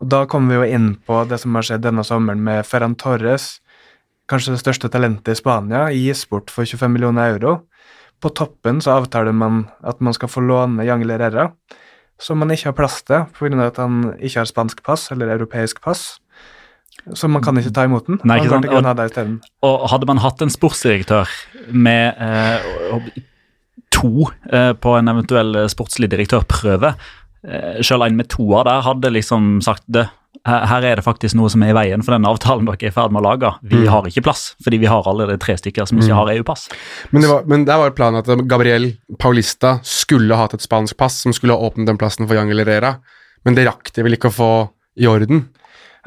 Og da kommer vi jo inn på det som har skjedd denne sommeren med Ferran Torres, kanskje det største talentet i Spania, gis bort for 25 millioner euro. På toppen så avtaler man at man skal få låne Jangel Herrera, som man ikke har plass til pga. at han ikke har spansk pass eller europeisk pass. Så man kan ikke ta imot den. Nei, og- Og hadde man hatt en sportsdirektør med eh, to eh, på en eventuell sportslig direktørprøve, eh, selv en med toer der hadde liksom sagt det. Her er det faktisk noe som er i veien for den avtalen dere er i ferd med å lage. Vi Mm. har ikke plass, fordi vi har allerede tre stykker som ikke har EU-pass. Men, men der var planen at Gabriel Paulista skulle hatt et spansk pass som skulle ha åpnet den plassen for Jangel Herrera, men det rakk de vel ikke å få i orden.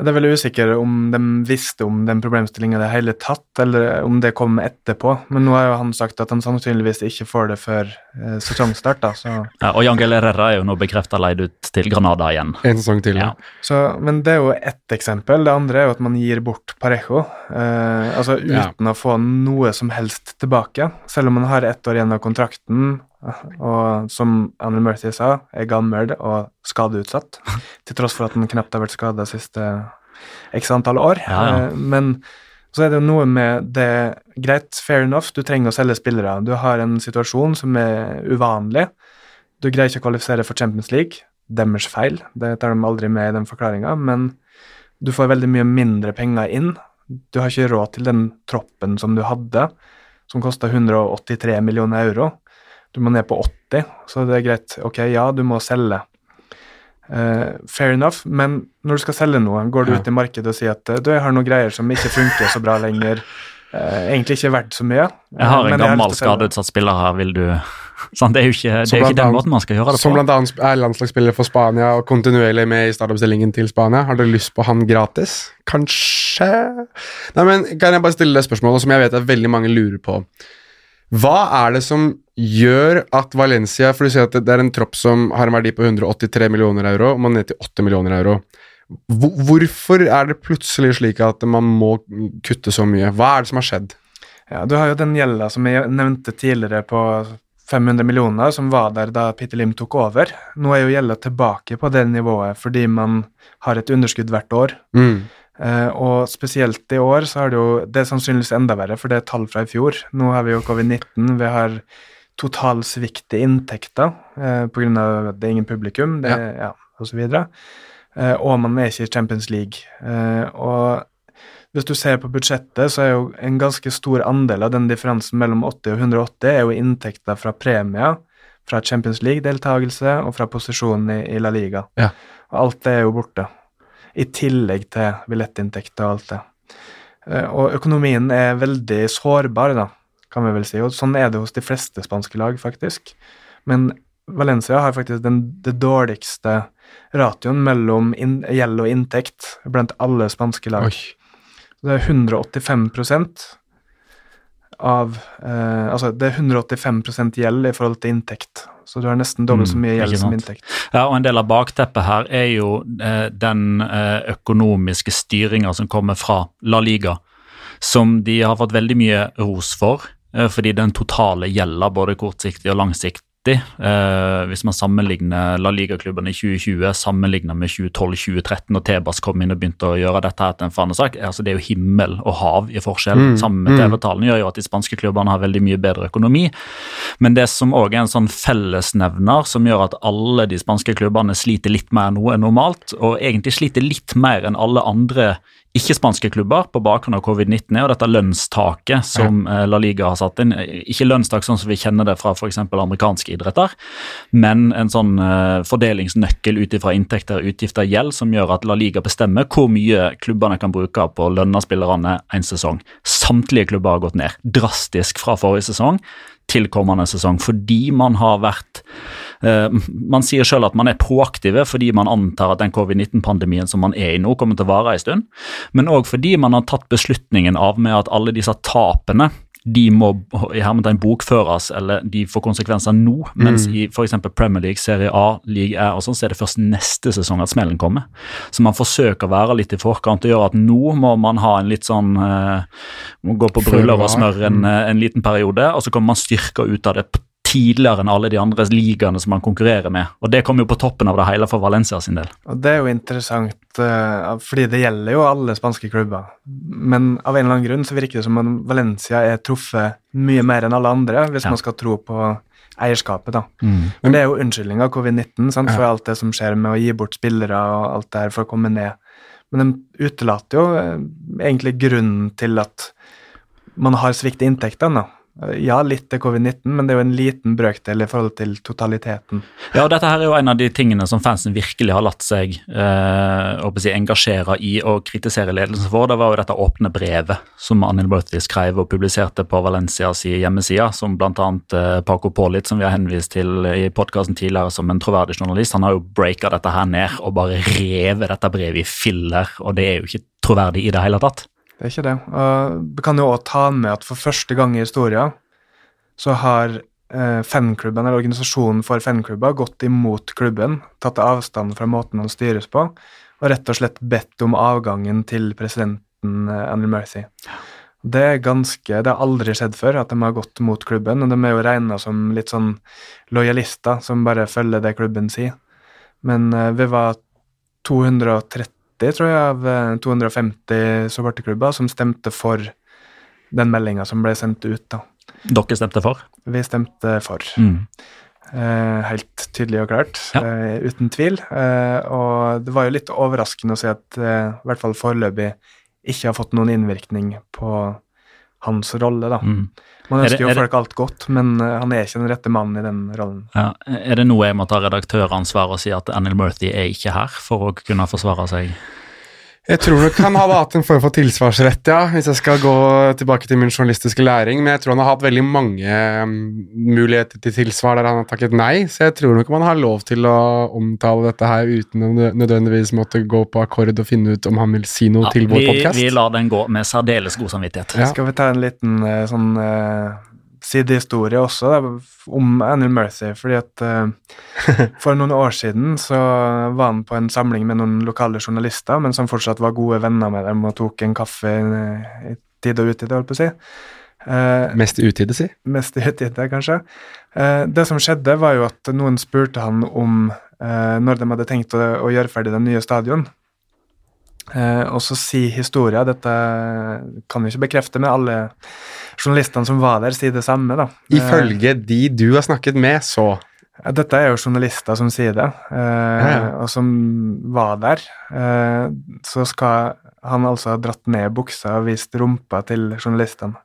Det er veldig usikker om de visste om den problemstillinga i det hele tatt, eller om det kom etterpå. Men nå har jo han sagt at han sannsynligvis ikke får det før eh, sesongstart, da, så Ja, og Jangel Herrera er jo nå bekrefta leid ut til Granada igjen. En sesong til. Ja. Så, men det er jo ett eksempel. Det andre er jo at man gir bort Parejo. Eh, altså Ja. uten å få noe som helst tilbake. Selv om man har ett år igjen av kontrakten, og som Anil Murthy sa, er gammel og skadeutsatt. til tross for at han knapt har vært skada siste x antall år. Ja, ja. Eh, men så er det jo noe med det Greit, fair enough, du trenger å selge spillere. Du har en situasjon som er uvanlig. Du greier ikke å kvalifisere for Champions League. Deres feil, det tar de aldri med i den forklaringa, men du får veldig mye mindre penger inn. Du har ikke råd til den troppen som du hadde, som kosta 183 millioner euro. Du må ned på 80, så det er greit. Ok, ja, du må selge. Uh, fair enough, men når du skal selge noe, går du Ja. ut i markedet og sier at eh, du, jeg har noen greier som ikke funker så bra lenger, Uh, egentlig ikke verdt så mye. Jeg har en gammel skadeutsatt spiller her, vil du sånn, Det er jo ikke, det er ikke den måten man skal gjøre det Som på. blant annet er landslagsspiller for Spania og kontinuerlig med i startoppstillingen til Spania. Har dere lyst på han gratis? Kanskje Nei, men Kan jeg bare stille det spørsmålet som jeg vet at veldig mange lurer på? Hva er det som gjør at Valencia For du sier at det er en tropp som har en verdi på 183 millioner euro, og man er ned til 8 millioner euro. Hvorfor er det plutselig slik at man må kutte så mye? Hva er det som har skjedd? Ja, Du har jo den gjelda som jeg nevnte tidligere på 500 millioner, som var der da Peter Lim tok over. Nå er jo gjelda tilbake på det nivået fordi man har et underskudd hvert år. Mm. Eh, og spesielt i år så er det jo Det er sannsynligvis enda verre, for det er tall fra i fjor. Nå har vi jo covid-19, vi har totalsvikt i inntekter eh, pga. at det er ingen publikum, det, ja. og så videre. Eh, og man er ikke i Champions League. Eh, og hvis du ser på budsjettet, så er jo en ganske stor andel av den differansen mellom 80 og 180 er jo inntekter fra premier, fra Champions League-deltakelse og fra posisjonen i, i La Liga. Ja. Og alt det er jo borte. I tillegg til billettinntekter og alt det. Eh, Og økonomien er veldig sårbar, da, kan vi vel si. Og sånn er det hos de fleste spanske lag, faktisk. Men Valencia har faktisk den, det dårligste ratioen mellom in, gjeld og inntekt blant alle spanske lag. Oi. Det er 185% av eh, Altså, det er 185 gjeld i forhold til inntekt. Så du har nesten dobbelt så Mm, mye gjeld mm, som inntekt. Ja, og En del av bakteppet her er jo eh, den eh, økonomiske styringa som kommer fra La Liga, som de har fått veldig mye ros for, eh, fordi den totale gjelda både kortsiktig og langsiktig. Eh, hvis man sammenligner La Liga-klubbene i 2020 sammenlignet med 2012-2013, og Tebas kom inn og begynte å gjøre dette her til en fanesak, altså det er jo himmel og hav i forskjell. Mm, Sammen med mm. TV-tallene gjør jo at de spanske klubbene har veldig mye bedre økonomi. Men det som òg er en sånn fellesnevner som gjør at alle de spanske klubbene sliter litt mer nå enn normalt, og egentlig sliter litt mer enn alle andre ikke-spanske klubber på bakgrunn av covid-19, er jo dette lønnstaket som eh, La Liga har satt inn. Ikke lønnstak sånn som vi kjenner det fra f.eks. amerikanske idretter, men en sånn eh, fordelingsnøkkel ut ifra inntekter, utgifter, gjeld, som gjør at La Liga bestemmer hvor mye klubbene kan bruke på å lønne spillerne en sesong. Samtlige klubber har gått ned drastisk fra forrige sesong til kommende sesong, fordi man har vært eh, Man sier selv at man er proaktive fordi man antar at den covid-19-pandemien som man er i nå, kommer til å vare en stund, men òg fordi man har tatt beslutningen av med at alle disse tapene de må i hermetegn bokføres, eller de får konsekvenser nå. Mens i f.eks. Premier League, Serie A, League A og sånn, så er det først neste sesong at smellen kommer. Så man forsøker å være litt i forkant og gjøre at nå må man ha en litt sånn uh, gå på bryllup og smøre smør en, eh, en liten periode, og så kommer man styrka ut av det tidligere enn alle de andre ligaene som man konkurrerer med. Og det kommer jo på toppen av det hele for Valencia sin del. Og det er jo interessant, eh, fordi det gjelder jo alle spanske klubber. Men av en eller annen grunn så virker det som om Valencia er truffet mye mer enn alle andre, hvis Ja. man skal tro på eierskapet, da. Men det er jo unnskyldninga covid-19 sant, for alt det som skjer med å gi bort spillere og alt det her for å komme ned. Men de utelater jo eh, egentlig grunnen til at man har svikt i inntektene. da. Ja, litt til covid-19, men det er jo en liten brøkdel i forhold til totaliteten. Ja, og dette her er jo en av de tingene som fansen virkelig har latt seg eh, si, engasjere i og kritisere ledelsen for. Det var jo dette åpne brevet som Anil Murthy skrev og publiserte på Valencias hjemmeside, som bl.a. Eh, Paco Paulit, som vi har henvist til i podkasten tidligere som en troverdig journalist, han har jo breaka dette her ned og bare revet dette brevet i filler, og det er jo ikke troverdig i det hele tatt. Det er ikke det. Vi kan jo også ta med at for første gang i historien så har eh, fanklubben, eller organisasjonen for fanklubber, gått imot klubben, tatt avstand fra måten han styres på, og rett og slett bedt om avgangen til presidenten Andrew Anil Murthy. Det er ganske, det har aldri skjedd før at de har gått mot klubben, og de er jo regna som litt sånn lojalister som bare følger det klubben sier. Men eh, vi var 230 tror jeg, av eh, 250 supporterklubber som stemte for den meldinga som ble sendt ut. da. Dere stemte for? Vi stemte for. Mm. Eh, helt tydelig og klart, Ja. eh, uten tvil. Eh, og det var jo litt overraskende å se at eh, i hvert fall foreløpig ikke har fått noen innvirkning på hans rolle, da. Mm. Man ønsker det- jo folk det- alt godt, men eh, han er ikke den rette mannen i den rollen. Ja. Er det noe jeg må ta redaktøransvar og si at Anil Murthy er ikke her for å kunne forsvare seg? Jeg tror nok han hadde hatt en form for tilsvarsrett, ja, hvis jeg skal gå tilbake til min journalistiske læring, men jeg tror han har hatt veldig mange um, muligheter til tilsvar der han har takket nei, så jeg tror nok man har lov til å omtale dette her uten å nødvendigvis måtte gå på akkord og finne ut om han vil si noe Ja, til vår vi, podkast. vi lar den gå med særdeles god samvittighet. Ja. Skal vi ta en liten eh, sånn eh, sidehistorie også da, om Anil Murthy? Fordi at uh, for noen år siden så var han på en samling med noen lokale journalister, men som fortsatt var gode venner med dem og tok en kaffe i tid og utide, holdt på å si. Uh, Mest utide, si. mest i utide, kanskje. Uh, det som skjedde, var jo at noen spurte han om når de hadde tenkt å, å gjøre ferdig den nye stadion. Eh, og så si historia, dette kan vi ikke bekrefte, men alle journalistene som var der, sier det samme. da. Eh, Ifølge de du har snakket med, så dette er jo journalister som sier det, eh, Ja, ja. og som var der. Eh, så skal han altså ha dratt ned buksa og vist rumpa til journalistene.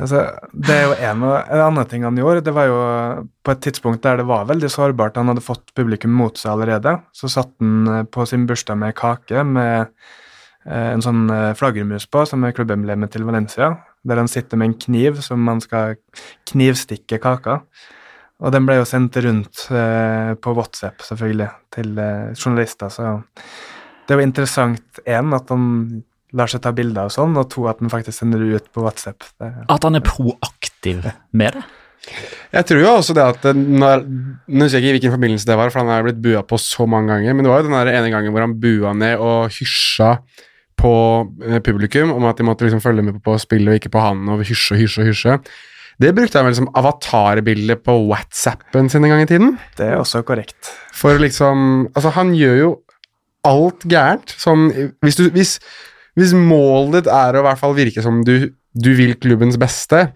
Altså, det er jo en, en annen ting han gjorde. Det var jo på et tidspunkt der det var veldig sårbart. Han hadde fått publikum mot seg allerede. Så satt han eh, på sin bursdag med kake med eh, en sånn eh, flaggermus på, som er klubbemblemet til Valencia. Der han sitter med en kniv som man skal knivstikke kaka. Og den ble jo sendt rundt på WhatsApp, selvfølgelig, til journalister. Så det er jo interessant, én, at han lar seg ta bilder og sånn, og to, at han faktisk sender det ut på WhatsApp. Det, At han er proaktiv med det. Jeg tror jo også det at når, Nå husker jeg ikke hvilken forbindelse det var, for han er blitt bua på så mange ganger, men det var jo den ene gangen hvor han bua ned og hysja på eh, publikum om at de måtte liksom følge med på, på spillet og ikke på han, og hysje og hysje og hysje. Det brukte han vel som avatarbilde på WhatsAppen sin en gang i tiden. det er også korrekt. For liksom Altså, han gjør jo alt gærent. Sånn Hvis, du, hvis, hvis målet ditt er å i hvert fall virke som du, du vil klubbens beste,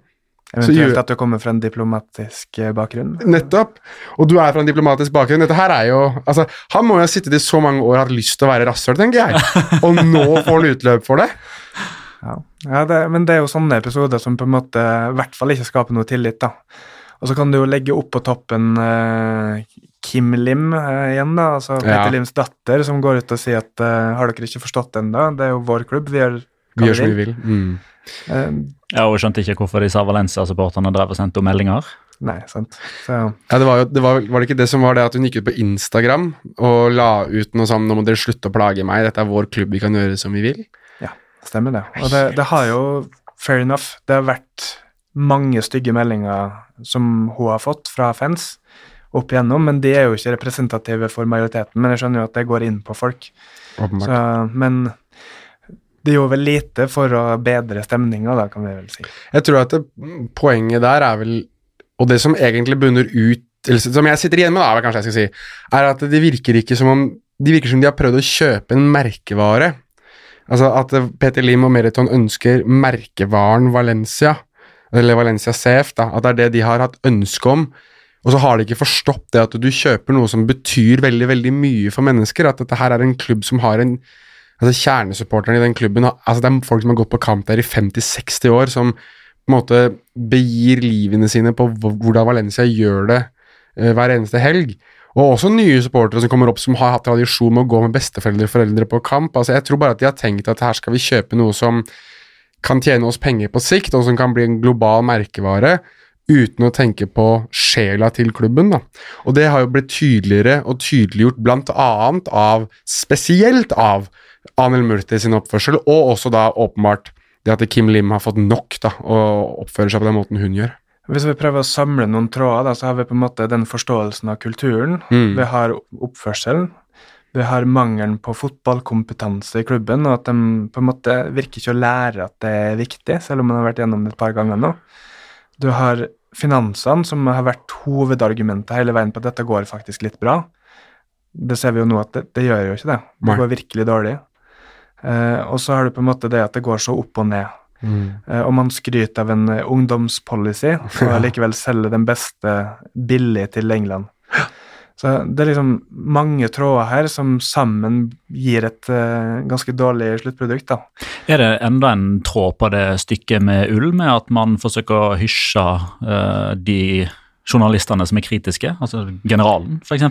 Så Eventuelt at du kommer fra en diplomatisk eh, bakgrunn. Nettopp. Og du er fra en diplomatisk bakgrunn. Dette her er jo Altså, han må jo ha sittet i så mange år og hatt lyst til å være rasshøl, tenker jeg. Og nå får han utløp for det. Ja, ja det, men det er jo sånne episoder som på en måte i hvert fall ikke skaper noe tillit, da. Og så kan du jo legge opp på toppen eh, Kim Lim uh, igjen, da, altså Peter Ja. Lims datter, som går ut og sier at uh, har dere ikke forstått det ennå, det er jo vår klubb, vi gjør hva Vi gjør som vi vil. Mm. Eh, Ja, og skjønte ikke hvorfor disse Valencia-supporterne drev og sendte henne meldinger. nei, sant. Så Ja, det var, jo, det var, var det ikke det som var det at hun gikk ut på Instagram og la ut noe sånn Nå må dere slutte å plage meg, dette er vår klubb, vi kan gjøre som vi vil. Ja, stemmer det. Og det, det har jo, fair enough, det har vært mange stygge meldinger som hun har fått fra fans opp igjennom, men de er jo ikke representative for majoriteten. Men jeg skjønner jo at det går inn på folk. Så, men det gjorde vel lite for å bedre stemninga, da, kan vi vel si. Jeg tror at det, poenget der er vel Og det som egentlig bunner ut Eller som jeg sitter igjen med, da, kanskje jeg skal si, er at det virker ikke som om De virker som de har prøvd å kjøpe en merkevare. Altså at Peter Lim og Meriton ønsker merkevaren Valencia, eller Valencia CF, da, at det er det de har hatt ønske om. Og så har de ikke forstått det at du kjøper noe som betyr veldig veldig mye for mennesker. At dette her er en klubb som har en altså Kjernesupporterne i den klubben altså Det er folk som har gått på kamp der i 50-60 år, som på en måte begir livene sine på hvordan Valencia gjør det eh, hver eneste helg. Og også nye supportere som kommer opp som har hatt tradisjon med å gå med besteforeldre og foreldre på kamp. Altså Jeg tror bare at de har tenkt at her skal vi kjøpe noe som kan tjene oss penger på sikt, og som kan bli en global merkevare, uten å tenke på sjela til klubben. da. Og det har jo blitt tydeligere og tydeliggjort annet av, spesielt av, Anel Murti sin oppførsel, og også da åpenbart det at Kim Lim har fått nok da, og oppfører seg på den måten hun gjør. Hvis vi prøver å samle noen tråder, da, så har vi på en måte den forståelsen av kulturen. Mm. Vi har oppførselen. Vi har mangelen på fotballkompetanse i klubben, og at de på en måte virker ikke å lære at det er viktig, selv om man har vært gjennom det et par ganger nå. Du har finansene, som har vært hovedargumentet hele veien på at dette går faktisk litt bra. Det ser vi jo nå at det, det gjør jo ikke det. Det går virkelig dårlig. Eh, og så har du på en måte det at det går så opp og ned. Mm. Eh, og man skryter av en eh, ungdomspolicy, og likevel selger den beste billig til England. Så det er liksom mange tråder her som sammen gir et uh, ganske dårlig sluttprodukt, da. Er det enda en tråd på det stykket med ull, med at man forsøker å hysje uh, de journalistene som er kritiske, altså generalen f.eks.?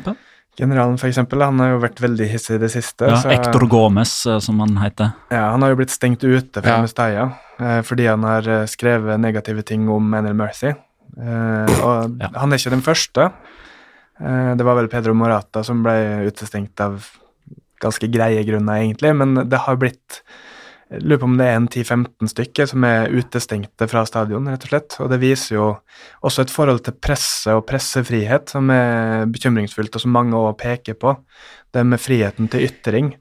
Generalen, for eksempel, han har jo vært veldig hissig i det siste. Ja, så- Ektor Gomez, eh, som han heter. Ja, han har jo blitt stengt ute fra Ja. Mestalla eh, fordi han har skrevet negative ting om Enel Murthy. Eh, og Ja. han er ikke den første. Eh, det var vel Pedro Morata som ble utestengt av ganske greie grunner, egentlig, men det har blitt jeg lurer på om det er en 10-15 stykker som er utestengte fra stadion, rett og slett. Og det viser jo også et forhold til presse og pressefrihet som er bekymringsfullt, og som mange òg peker på. Det med friheten til ytring.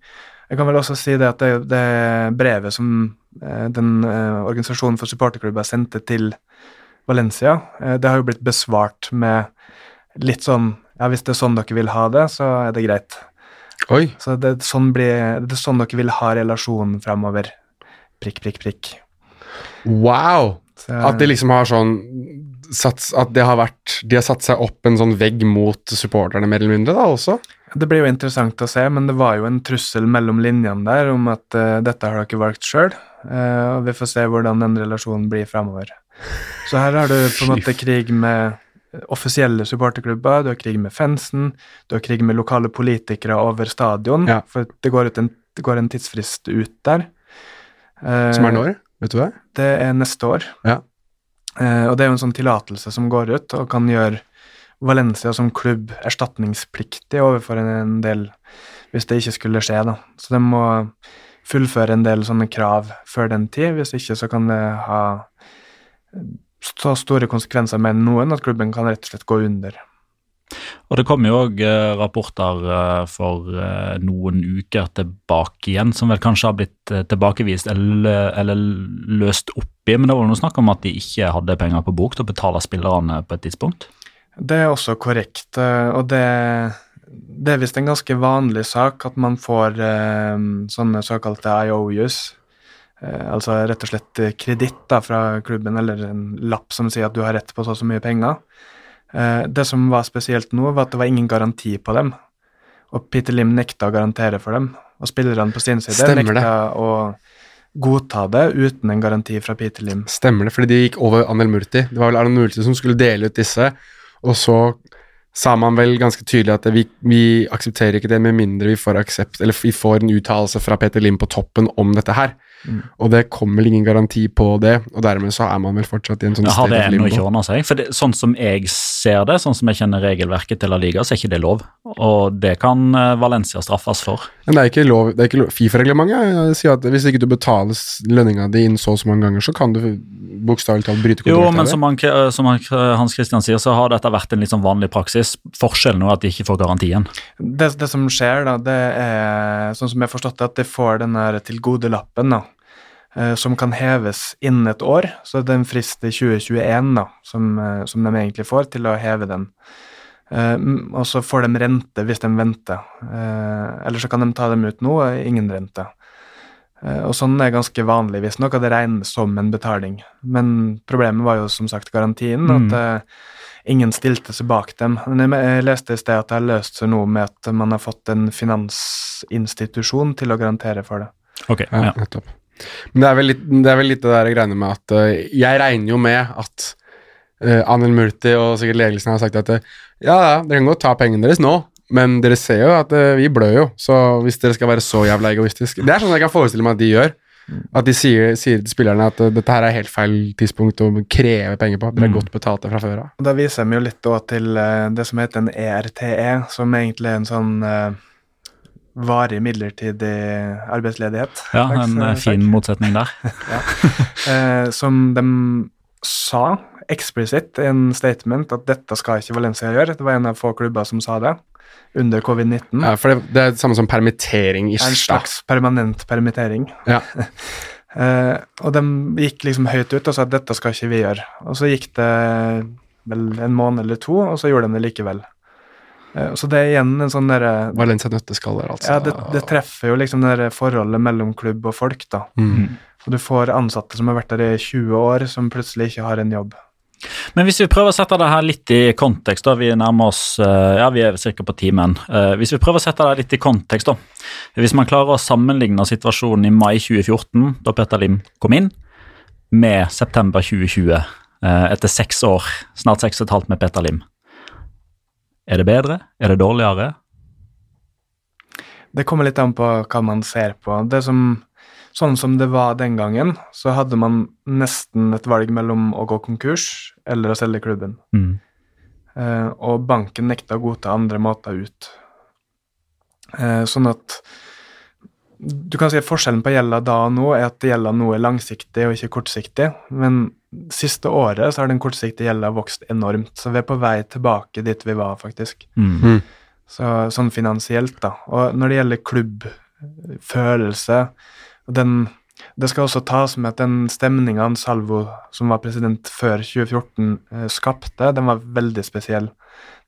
Jeg kan vel også si det at det, det brevet som eh, den eh, organisasjonen for supporterklubber sendte til Valencia, det har jo blitt besvart med litt sånn Ja, hvis det er sånn dere vil ha det, så er det greit. Oi. Så det, er sånn blir, det er sånn dere vil ha relasjonen fremover. Prikk, prikk, prikk. Wow! Så, At de liksom har sånn sats, At det har vært De har satt seg opp en sånn vegg mot supporterne, mer eller mindre, da også? Det blir jo interessant å se, men det var jo en trussel mellom linjene der om at uh, dette har dere valgt sjøl, og vi får se hvordan den relasjonen blir fremover. Så her har du på en måte krig med offisielle supporterklubber, du har krig med fansen, du har krig med lokale politikere over stadion, Ja. for det går, ut en, det går en tidsfrist ut der. Eh, Som er når? Vet du det? Det er neste år. Ja. Eh, og det er jo en sånn tillatelse som går ut, og kan gjøre Valencia som klubb erstatningspliktig overfor en, en del hvis det ikke skulle skje, da. Så de må fullføre en del sånne krav før den tid, hvis ikke så kan det ha så store konsekvenser med noen at klubben kan rett og slett gå under. Og det kom jo òg rapporter eh, for eh, noen uker tilbake igjen, som vel kanskje har blitt eh, tilbakevist eller, eller løst opp i, men det var noe snakk om at de ikke hadde penger på bok til å betale spillerne på et tidspunkt. Det er også korrekt, eh, og det, det er visst en ganske vanlig sak at man får eh, sånne såkalte IOUs, eh, altså rett og slett kreditt fra klubben, eller en lapp som sier at du har rett på så og så mye penger. Eh, det som var spesielt nå, var at det var ingen garanti på dem, og Peter Lim nekta å garantere for dem, og spillerne på sin side Stemmer det. nekta å godta det uten en garanti fra Peter Lim. Stemmer det, fordi de gikk over Anel Murti. Det var vel Anel Murti som skulle dele ut disse, og så sa man vel ganske tydelig at vi, vi aksepterer ikke det med mindre vi får aksept, eller vi får en uttalelse fra Peter Lim på toppen om dette her. Mm. Og det kommer ingen garanti på det, og dermed så er man vel fortsatt i en sånn Har det ennå ikke ordna seg? For det, Sånn som jeg ser det, sånn som jeg kjenner regelverket til La Liga, så er ikke det lov. Og det kan eh, Valencia straffes for. Men det er ikke lov, det er ikke lov. Fifa-reglementet eh, sier at hvis ikke du betaler lønninga di inn så og så mange ganger, så kan du bokstavelig talt bryte Jo, kontrakten. men som, han, som han, Hans Christian sier, så har dette vært en litt sånn vanlig praksis. Forskjellen er at de ikke får garantien. Det, det som skjer, da, det er sånn som jeg har forstått det, at de får den her tilgodelappen, da, eh, som kan heves innen et år. Så det er en frist i 2021 da, som, eh, som de egentlig får til å heve den. Eh, og så får de rente hvis de venter. Eh, eller så kan de ta dem ut nå, ingen rente. Eh, og sånn er ganske vanlig, visstnok, at det regnes som en betaling. Men problemet var jo som sagt garantien, Mm. at eh, ingen stilte seg bak dem. Men jeg, jeg leste i sted at det har løst seg noe med at man har fått en finansinstitusjon til å garantere for det. Ok, Ja, ja. Men det er, vel litt, det er vel litt det der greiene med at uh, Jeg regner jo med at uh, Anel Murti og sikkert ledelsen har sagt at uh, ja, ja, dere kan godt ta pengene deres nå, men dere ser jo at uh, vi blør jo, så hvis dere skal være så jævla egoistiske Det er sånn jeg kan forestille meg at de gjør. At de sier, sier til spillerne at eh, dette her er helt feil tidspunkt å kreve penger på. Dere er Mm. godt betalte fra før av. Og Da viser de jo litt da til eh, det som heter en ERTE, som egentlig er en sånn eh, varig midlertidig arbeidsledighet. ja en takk, eh, fin motsetning der. eh, som de sa eksplisitt i en statement at dette skal ikke Valencia gjøre. Det var en av få klubber som sa det under covid-19. Ja, for det, det er det samme som permittering i En slags permanent permittering. Ja. Eh, og de gikk liksom høyt ut og sa at dette skal ikke vi gjøre. Og så gikk det vel en måned eller to, og så gjorde de det likevel. Eh, så det er igjen en sånn derre Valencia nøtteskaller, altså. Ja, det, det treffer jo liksom det der forholdet mellom klubb og folk, da. Mm. Og du får ansatte som har vært der i 20 år, som plutselig ikke har en jobb. Men hvis vi prøver å sette det her litt i kontekst, da, vi nærmer oss eh, ja, vi er ca. på timen. Eh, hvis vi prøver å sette det litt i kontekst, da. Hvis man klarer å sammenligne situasjonen i mai 2014, da Petter Lim kom inn, med september 2020, eh, etter seks år, snart seks og et halvt med Petter Lim. Er det bedre? Er det dårligere? Det kommer litt an på hva man ser på. Det som, sånn som det var den gangen, så hadde man nesten et valg mellom å gå konkurs eller å selge klubben. Mm. Eh, og banken nekta å godta andre måter ut. Eh, sånn at du kan si at Forskjellen på gjelda da og nå er at gjelda nå er langsiktig og ikke kortsiktig. Men siste året så har den kortsiktige gjelda vokst enormt, så vi er på vei tilbake dit vi var, faktisk. Mm. -hmm. Så, sånn finansielt, da. Og når det gjelder klubbfølelse den, Det skal også tas med at den stemninga Salvo, som var president før 2014, eh, skapte, den var veldig spesiell.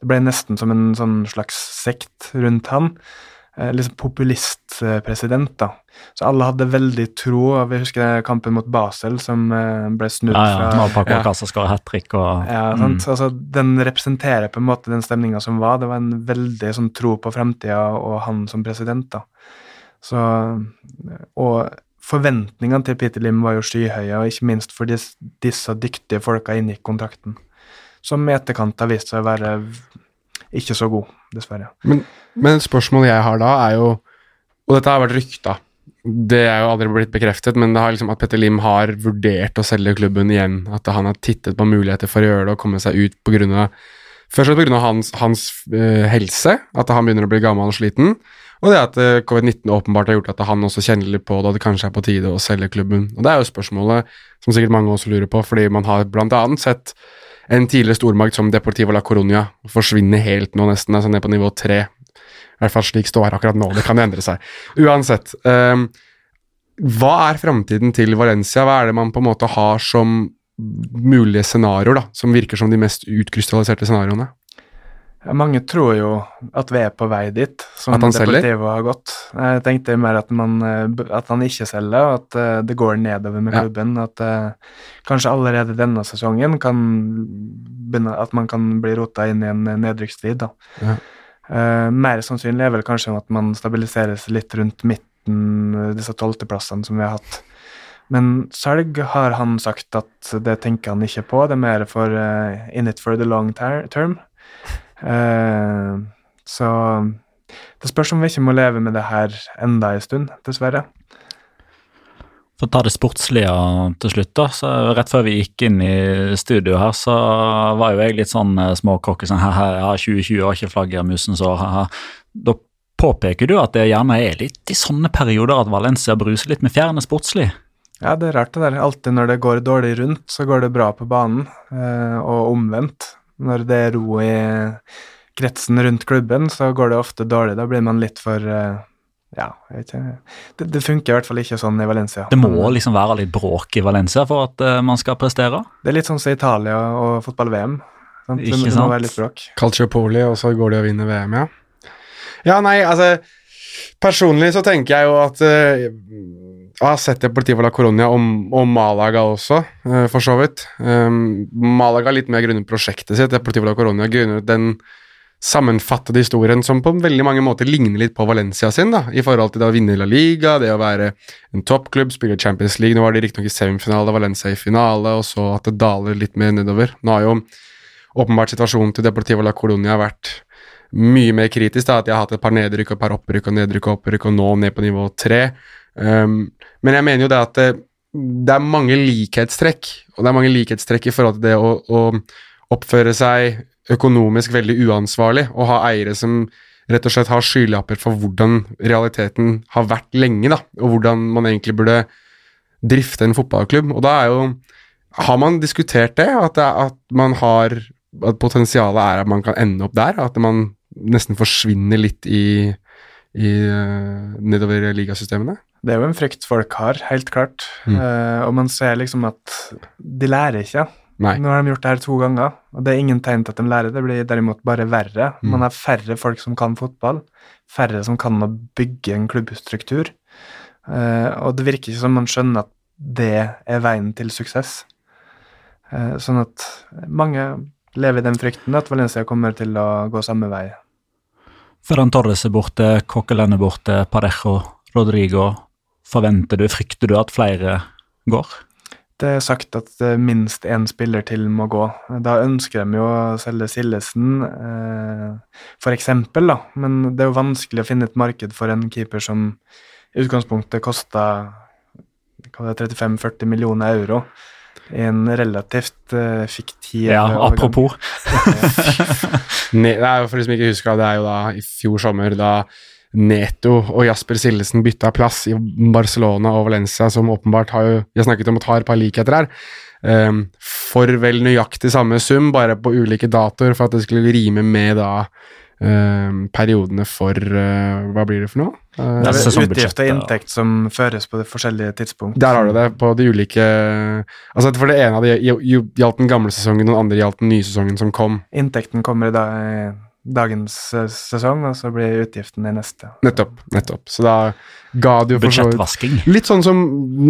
Det ble nesten som en sånn slags sekt rundt han. Eh, liksom populistpresident, da. Så alle hadde veldig tro. og Vi husker kampen mot Basel, som eh, ble snudd Ja, ja. fra Paco Ja. Alcázar skårer hat trick og ja, sant? Altså, Den representerer på en måte den stemninga som var. Det var en veldig sånn tro på framtida og han som president. da. Så, og forventningene til Peter Lim var jo skyhøye, og ikke minst fordi disse dyktige folka inngikk kontrakten, som i etterkant har vist seg å være ikke så god, dessverre. Men spørsmålet jeg har da, er jo Og dette har vært rykta. Det er jo aldri blitt bekreftet, men det har liksom at Petter Lim har vurdert å selge klubben igjen. At han har tittet på muligheter for å gjøre det og komme seg ut pga. Først og fremst pga. hans, hans uh, helse, at han begynner å bli gammel og sliten. Og det at eh, covid-19 åpenbart har gjort at han også kjenner litt på det, at det kanskje er på tide å selge klubben. Og Det er jo spørsmålet som sikkert mange også lurer på, fordi man har bl.a. sett en tidligere stormakt som Deportivo la Coruña forsvinner helt nå, nesten, altså ned på nivå tre. I hvert fall slik står akkurat nå, det kan jo endre seg. Uansett. Um, hva er framtiden til Valencia? Hva er det man på en måte har som mulige scenarioer, da, som virker som de mest utkrystalliserte scenarioene? Ja, mange tror jo at vi er på vei dit, som At han? Deportivo har gått. Jeg tenkte mer at, man, eh, at han ikke selger, og at eh, det går nedover med Ja. klubben. At eh, kanskje allerede denne sesongen kan begynne, at man kan bli rota inn i en nedrykkstid. Ja. Uh, mer sannsynlig er vel kanskje at man stabiliserer seg litt rundt midten, disse tolvteplassene som vi har hatt. Men salg har han sagt at det tenker han ikke på, det er mer for uh, in it for the long term. Eh, så det spørs om vi ikke må leve med det her enda en stund, dessverre. For å ta det sportslige til slutt, da, så rett før vi gikk inn i studio her, så var jo jeg litt sånn eh, småkokke, sånn ja, 2020 har ikke flaggermusens år, haha. Da påpeker du at det gjerne er litt i sånne perioder at Valencia bruser litt med fjærene sportslig. Ja, det er rart det der. Alltid når det går dårlig rundt, så går det bra på banen, eh, og omvendt. Når det er ro i kretsen rundt klubben, så går det ofte dårlig. Da blir man litt for eh, Ja, jeg vet ikke. Det, det funker i hvert fall ikke sånn i Valencia. Det må liksom være litt bråk i Valencia for at uh, man skal prestere. det er litt sånn som Italia og fotball-VM. sant? Det, Ikke det sant? må være litt bråk. Calciopoli, og så går de og vinner VM, ja. Ja, nei, altså Personlig så tenker jeg jo at eh, Jeg har sett Deportivo la Coronia og, og Malaga også, eh, for så vidt. Um, Malaga litt mer grunnet prosjektet sitt. Deportivo la Coronia grunnet den sammenfattede historien som på veldig mange måter ligner litt på Valencia sin, da, i forhold til det å vinne La Liga, det å være en toppklubb, spille Champions League. Nå var de riktignok i semifinale, Valencia i finale, og så at det daler litt mer nedover. Nå har jo åpenbart situasjonen til Deportivo la Colonia vært mye mer kritisk. da, At de har hatt et par nedrykk og et par opprykk og nedrykk og opprykk, og nå ned på nivå tre. Um, men jeg mener jo det at det, det er mange likhetstrekk, og det er mange likhetstrekk i forhold til det å, å oppføre seg økonomisk veldig uansvarlig og ha eiere som rett og slett har skylapper for hvordan realiteten har vært lenge, da, og hvordan man egentlig burde drifte en fotballklubb. Og da er jo Har man diskutert det? At, det, at man har At potensialet er at man kan ende opp der? At man nesten forsvinner litt i, i eh, nedover ligasystemene? Det er jo en frykt folk har, helt klart. Mm. Uh, og man ser liksom at de lærer ikke. Nei. Nå har de gjort det her to ganger, og det er ingen tegn til at de lærer. Det blir derimot bare verre. Mm. Man har færre folk som kan fotball, færre som kan å bygge en klubbstruktur. Uh, og det virker ikke som man skjønner at det er veien til suksess. Uh, sånn at mange lever i den frykten at Valencia kommer til å gå samme vei. Ferran Torres er borte, Coquelin er borte, Parejo, Rodrigo. Forventer du, frykter du at flere går? Det er sagt at eh, minst én spiller til må gå. Da ønsker de jo å selge Sillesen, eh, for eksempel, da. Men det er jo vanskelig å finne et marked for en keeper som i utgangspunktet kosta 35-40 millioner euro i en relativt uh, fiktiv Ja, overgang. apropos. Nei, er for de som ikke husker, det er jo da i fjor sommer da Neto og Jasper Sillesen bytta plass i Barcelona og Valencia, som åpenbart har jo Vi har snakket om å ta et par likheter her. um, for vel nøyaktig samme sum, bare på ulike datoer, for at det skulle rime med da um, periodene for uh, Hva blir det for noe? Uh, Det er Det utgift og ja. inntekt som føres på de forskjellige tidspunkt. Der har du det, på de ulike Altså For det ene av de gj- gj- gjaldt den gamle sesongen, og den andre gjaldt den nye sesongen som kom. Inntekten kommer i da, i dagens eh, sesong, og så blir utgiften i neste. Nettopp. nettopp. Så da ga det jo for så vidt Litt sånn som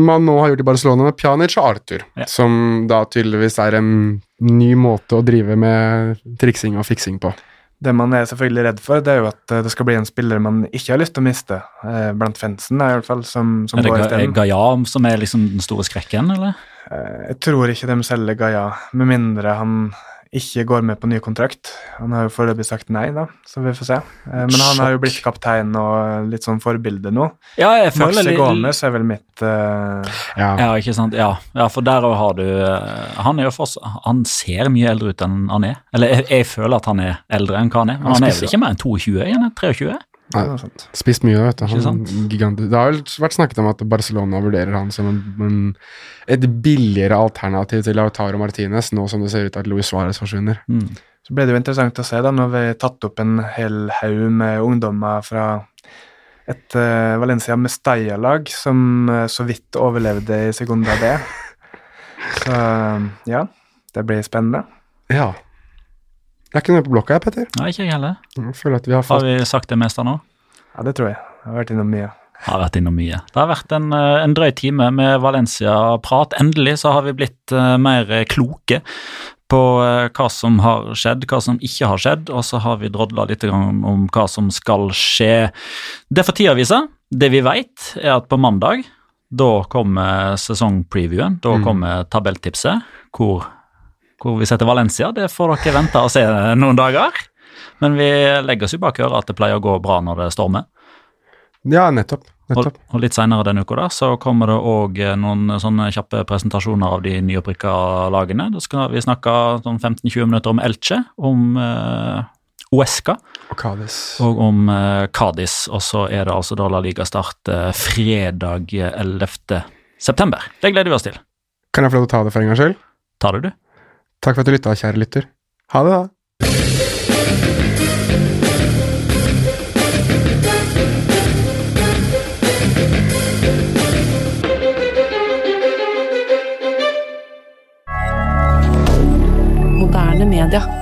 man nå har gjort i Barcelona med Pjanic og Arthur, Ja. som da tydeligvis er en ny måte å drive med triksing og fiksing på. Det man er selvfølgelig redd for, det er jo at eh, det skal bli en spiller man ikke har lyst til å miste, eh, blant fansen i hvert fall, som, som Er det går isteden. er det Gaia som er liksom den store skrekken, eller? Eh, Jeg tror ikke de selger Gaia, med mindre han ikke går med på ny kontrakt. Han har jo foreløpig sagt nei, da, så vi får se. Eh, Men han har jo blitt kaptein og litt sånn forbilde nå. Ja, jeg føler Maxi litt Gomez er vel mitt uh... Ja. Ja, ikke sant. Ja, ja for der òg har du eh, Han er jo for... Han ser mye eldre ut enn han er. Eller jeg, jeg føler at han er eldre enn hva han er, men han er vel ikke mer enn 22? Er han 23? Nei. Spist mye, vet du. Han, gigant. Det har vel vært snakket om at Barcelona vurderer han som en, en, et billigere alternativ til Lautaro Martinez, nå som det ser ut til at Luis Suárez forsvinner. Mm. Så ble det jo interessant å se da, når vi tatt opp en hel haug med ungdommer fra et uh, Valencia Mestalla-lag som uh, så vidt overlevde i Segunda B. Så ja, det blir spennende. Ja. Jeg er ikke nede på blokka, jeg, Petter. Nei, ikke jeg heller. Jeg føler at vi har Har vi sagt det meste nå? Ja, det tror jeg. Jeg har vært innom mye. Har vært innom mye. Det har vært en, eh, en drøy time med Valencia-prat. Endelig så har vi blitt eh, mer kloke på eh, hva som har skjedd, hva som ikke har skjedd, og så har vi drodla litt om hva som skal skje. Det får tida vise. Det vi vet, er at på mandag da kommer sesongpreviewen. Da Mm. kommer tabelltipset, hvor, hvor vi setter Valencia. Det får dere vente og se noen dager. Men vi legger oss jo bak øret at det pleier å gå bra når det stormer. Ja, nettopp. Og, nettopp. og litt senere denne uka da, så kommer det òg noen sånne kjappe presentasjoner av de nyopprykka lagene. Da skal vi snakke sånn 15-20 minutter om Elche, om eh, Uesca Og og om eh, Cádiz. Og så er det altså da La Liga start eh, fredag 11. september. Det gleder vi oss til. Kan jeg få lov til å ta det for en gangs skyld? Tar det, du? Takk for at du lytta, kjære lytter. Ha det, da. moderne media.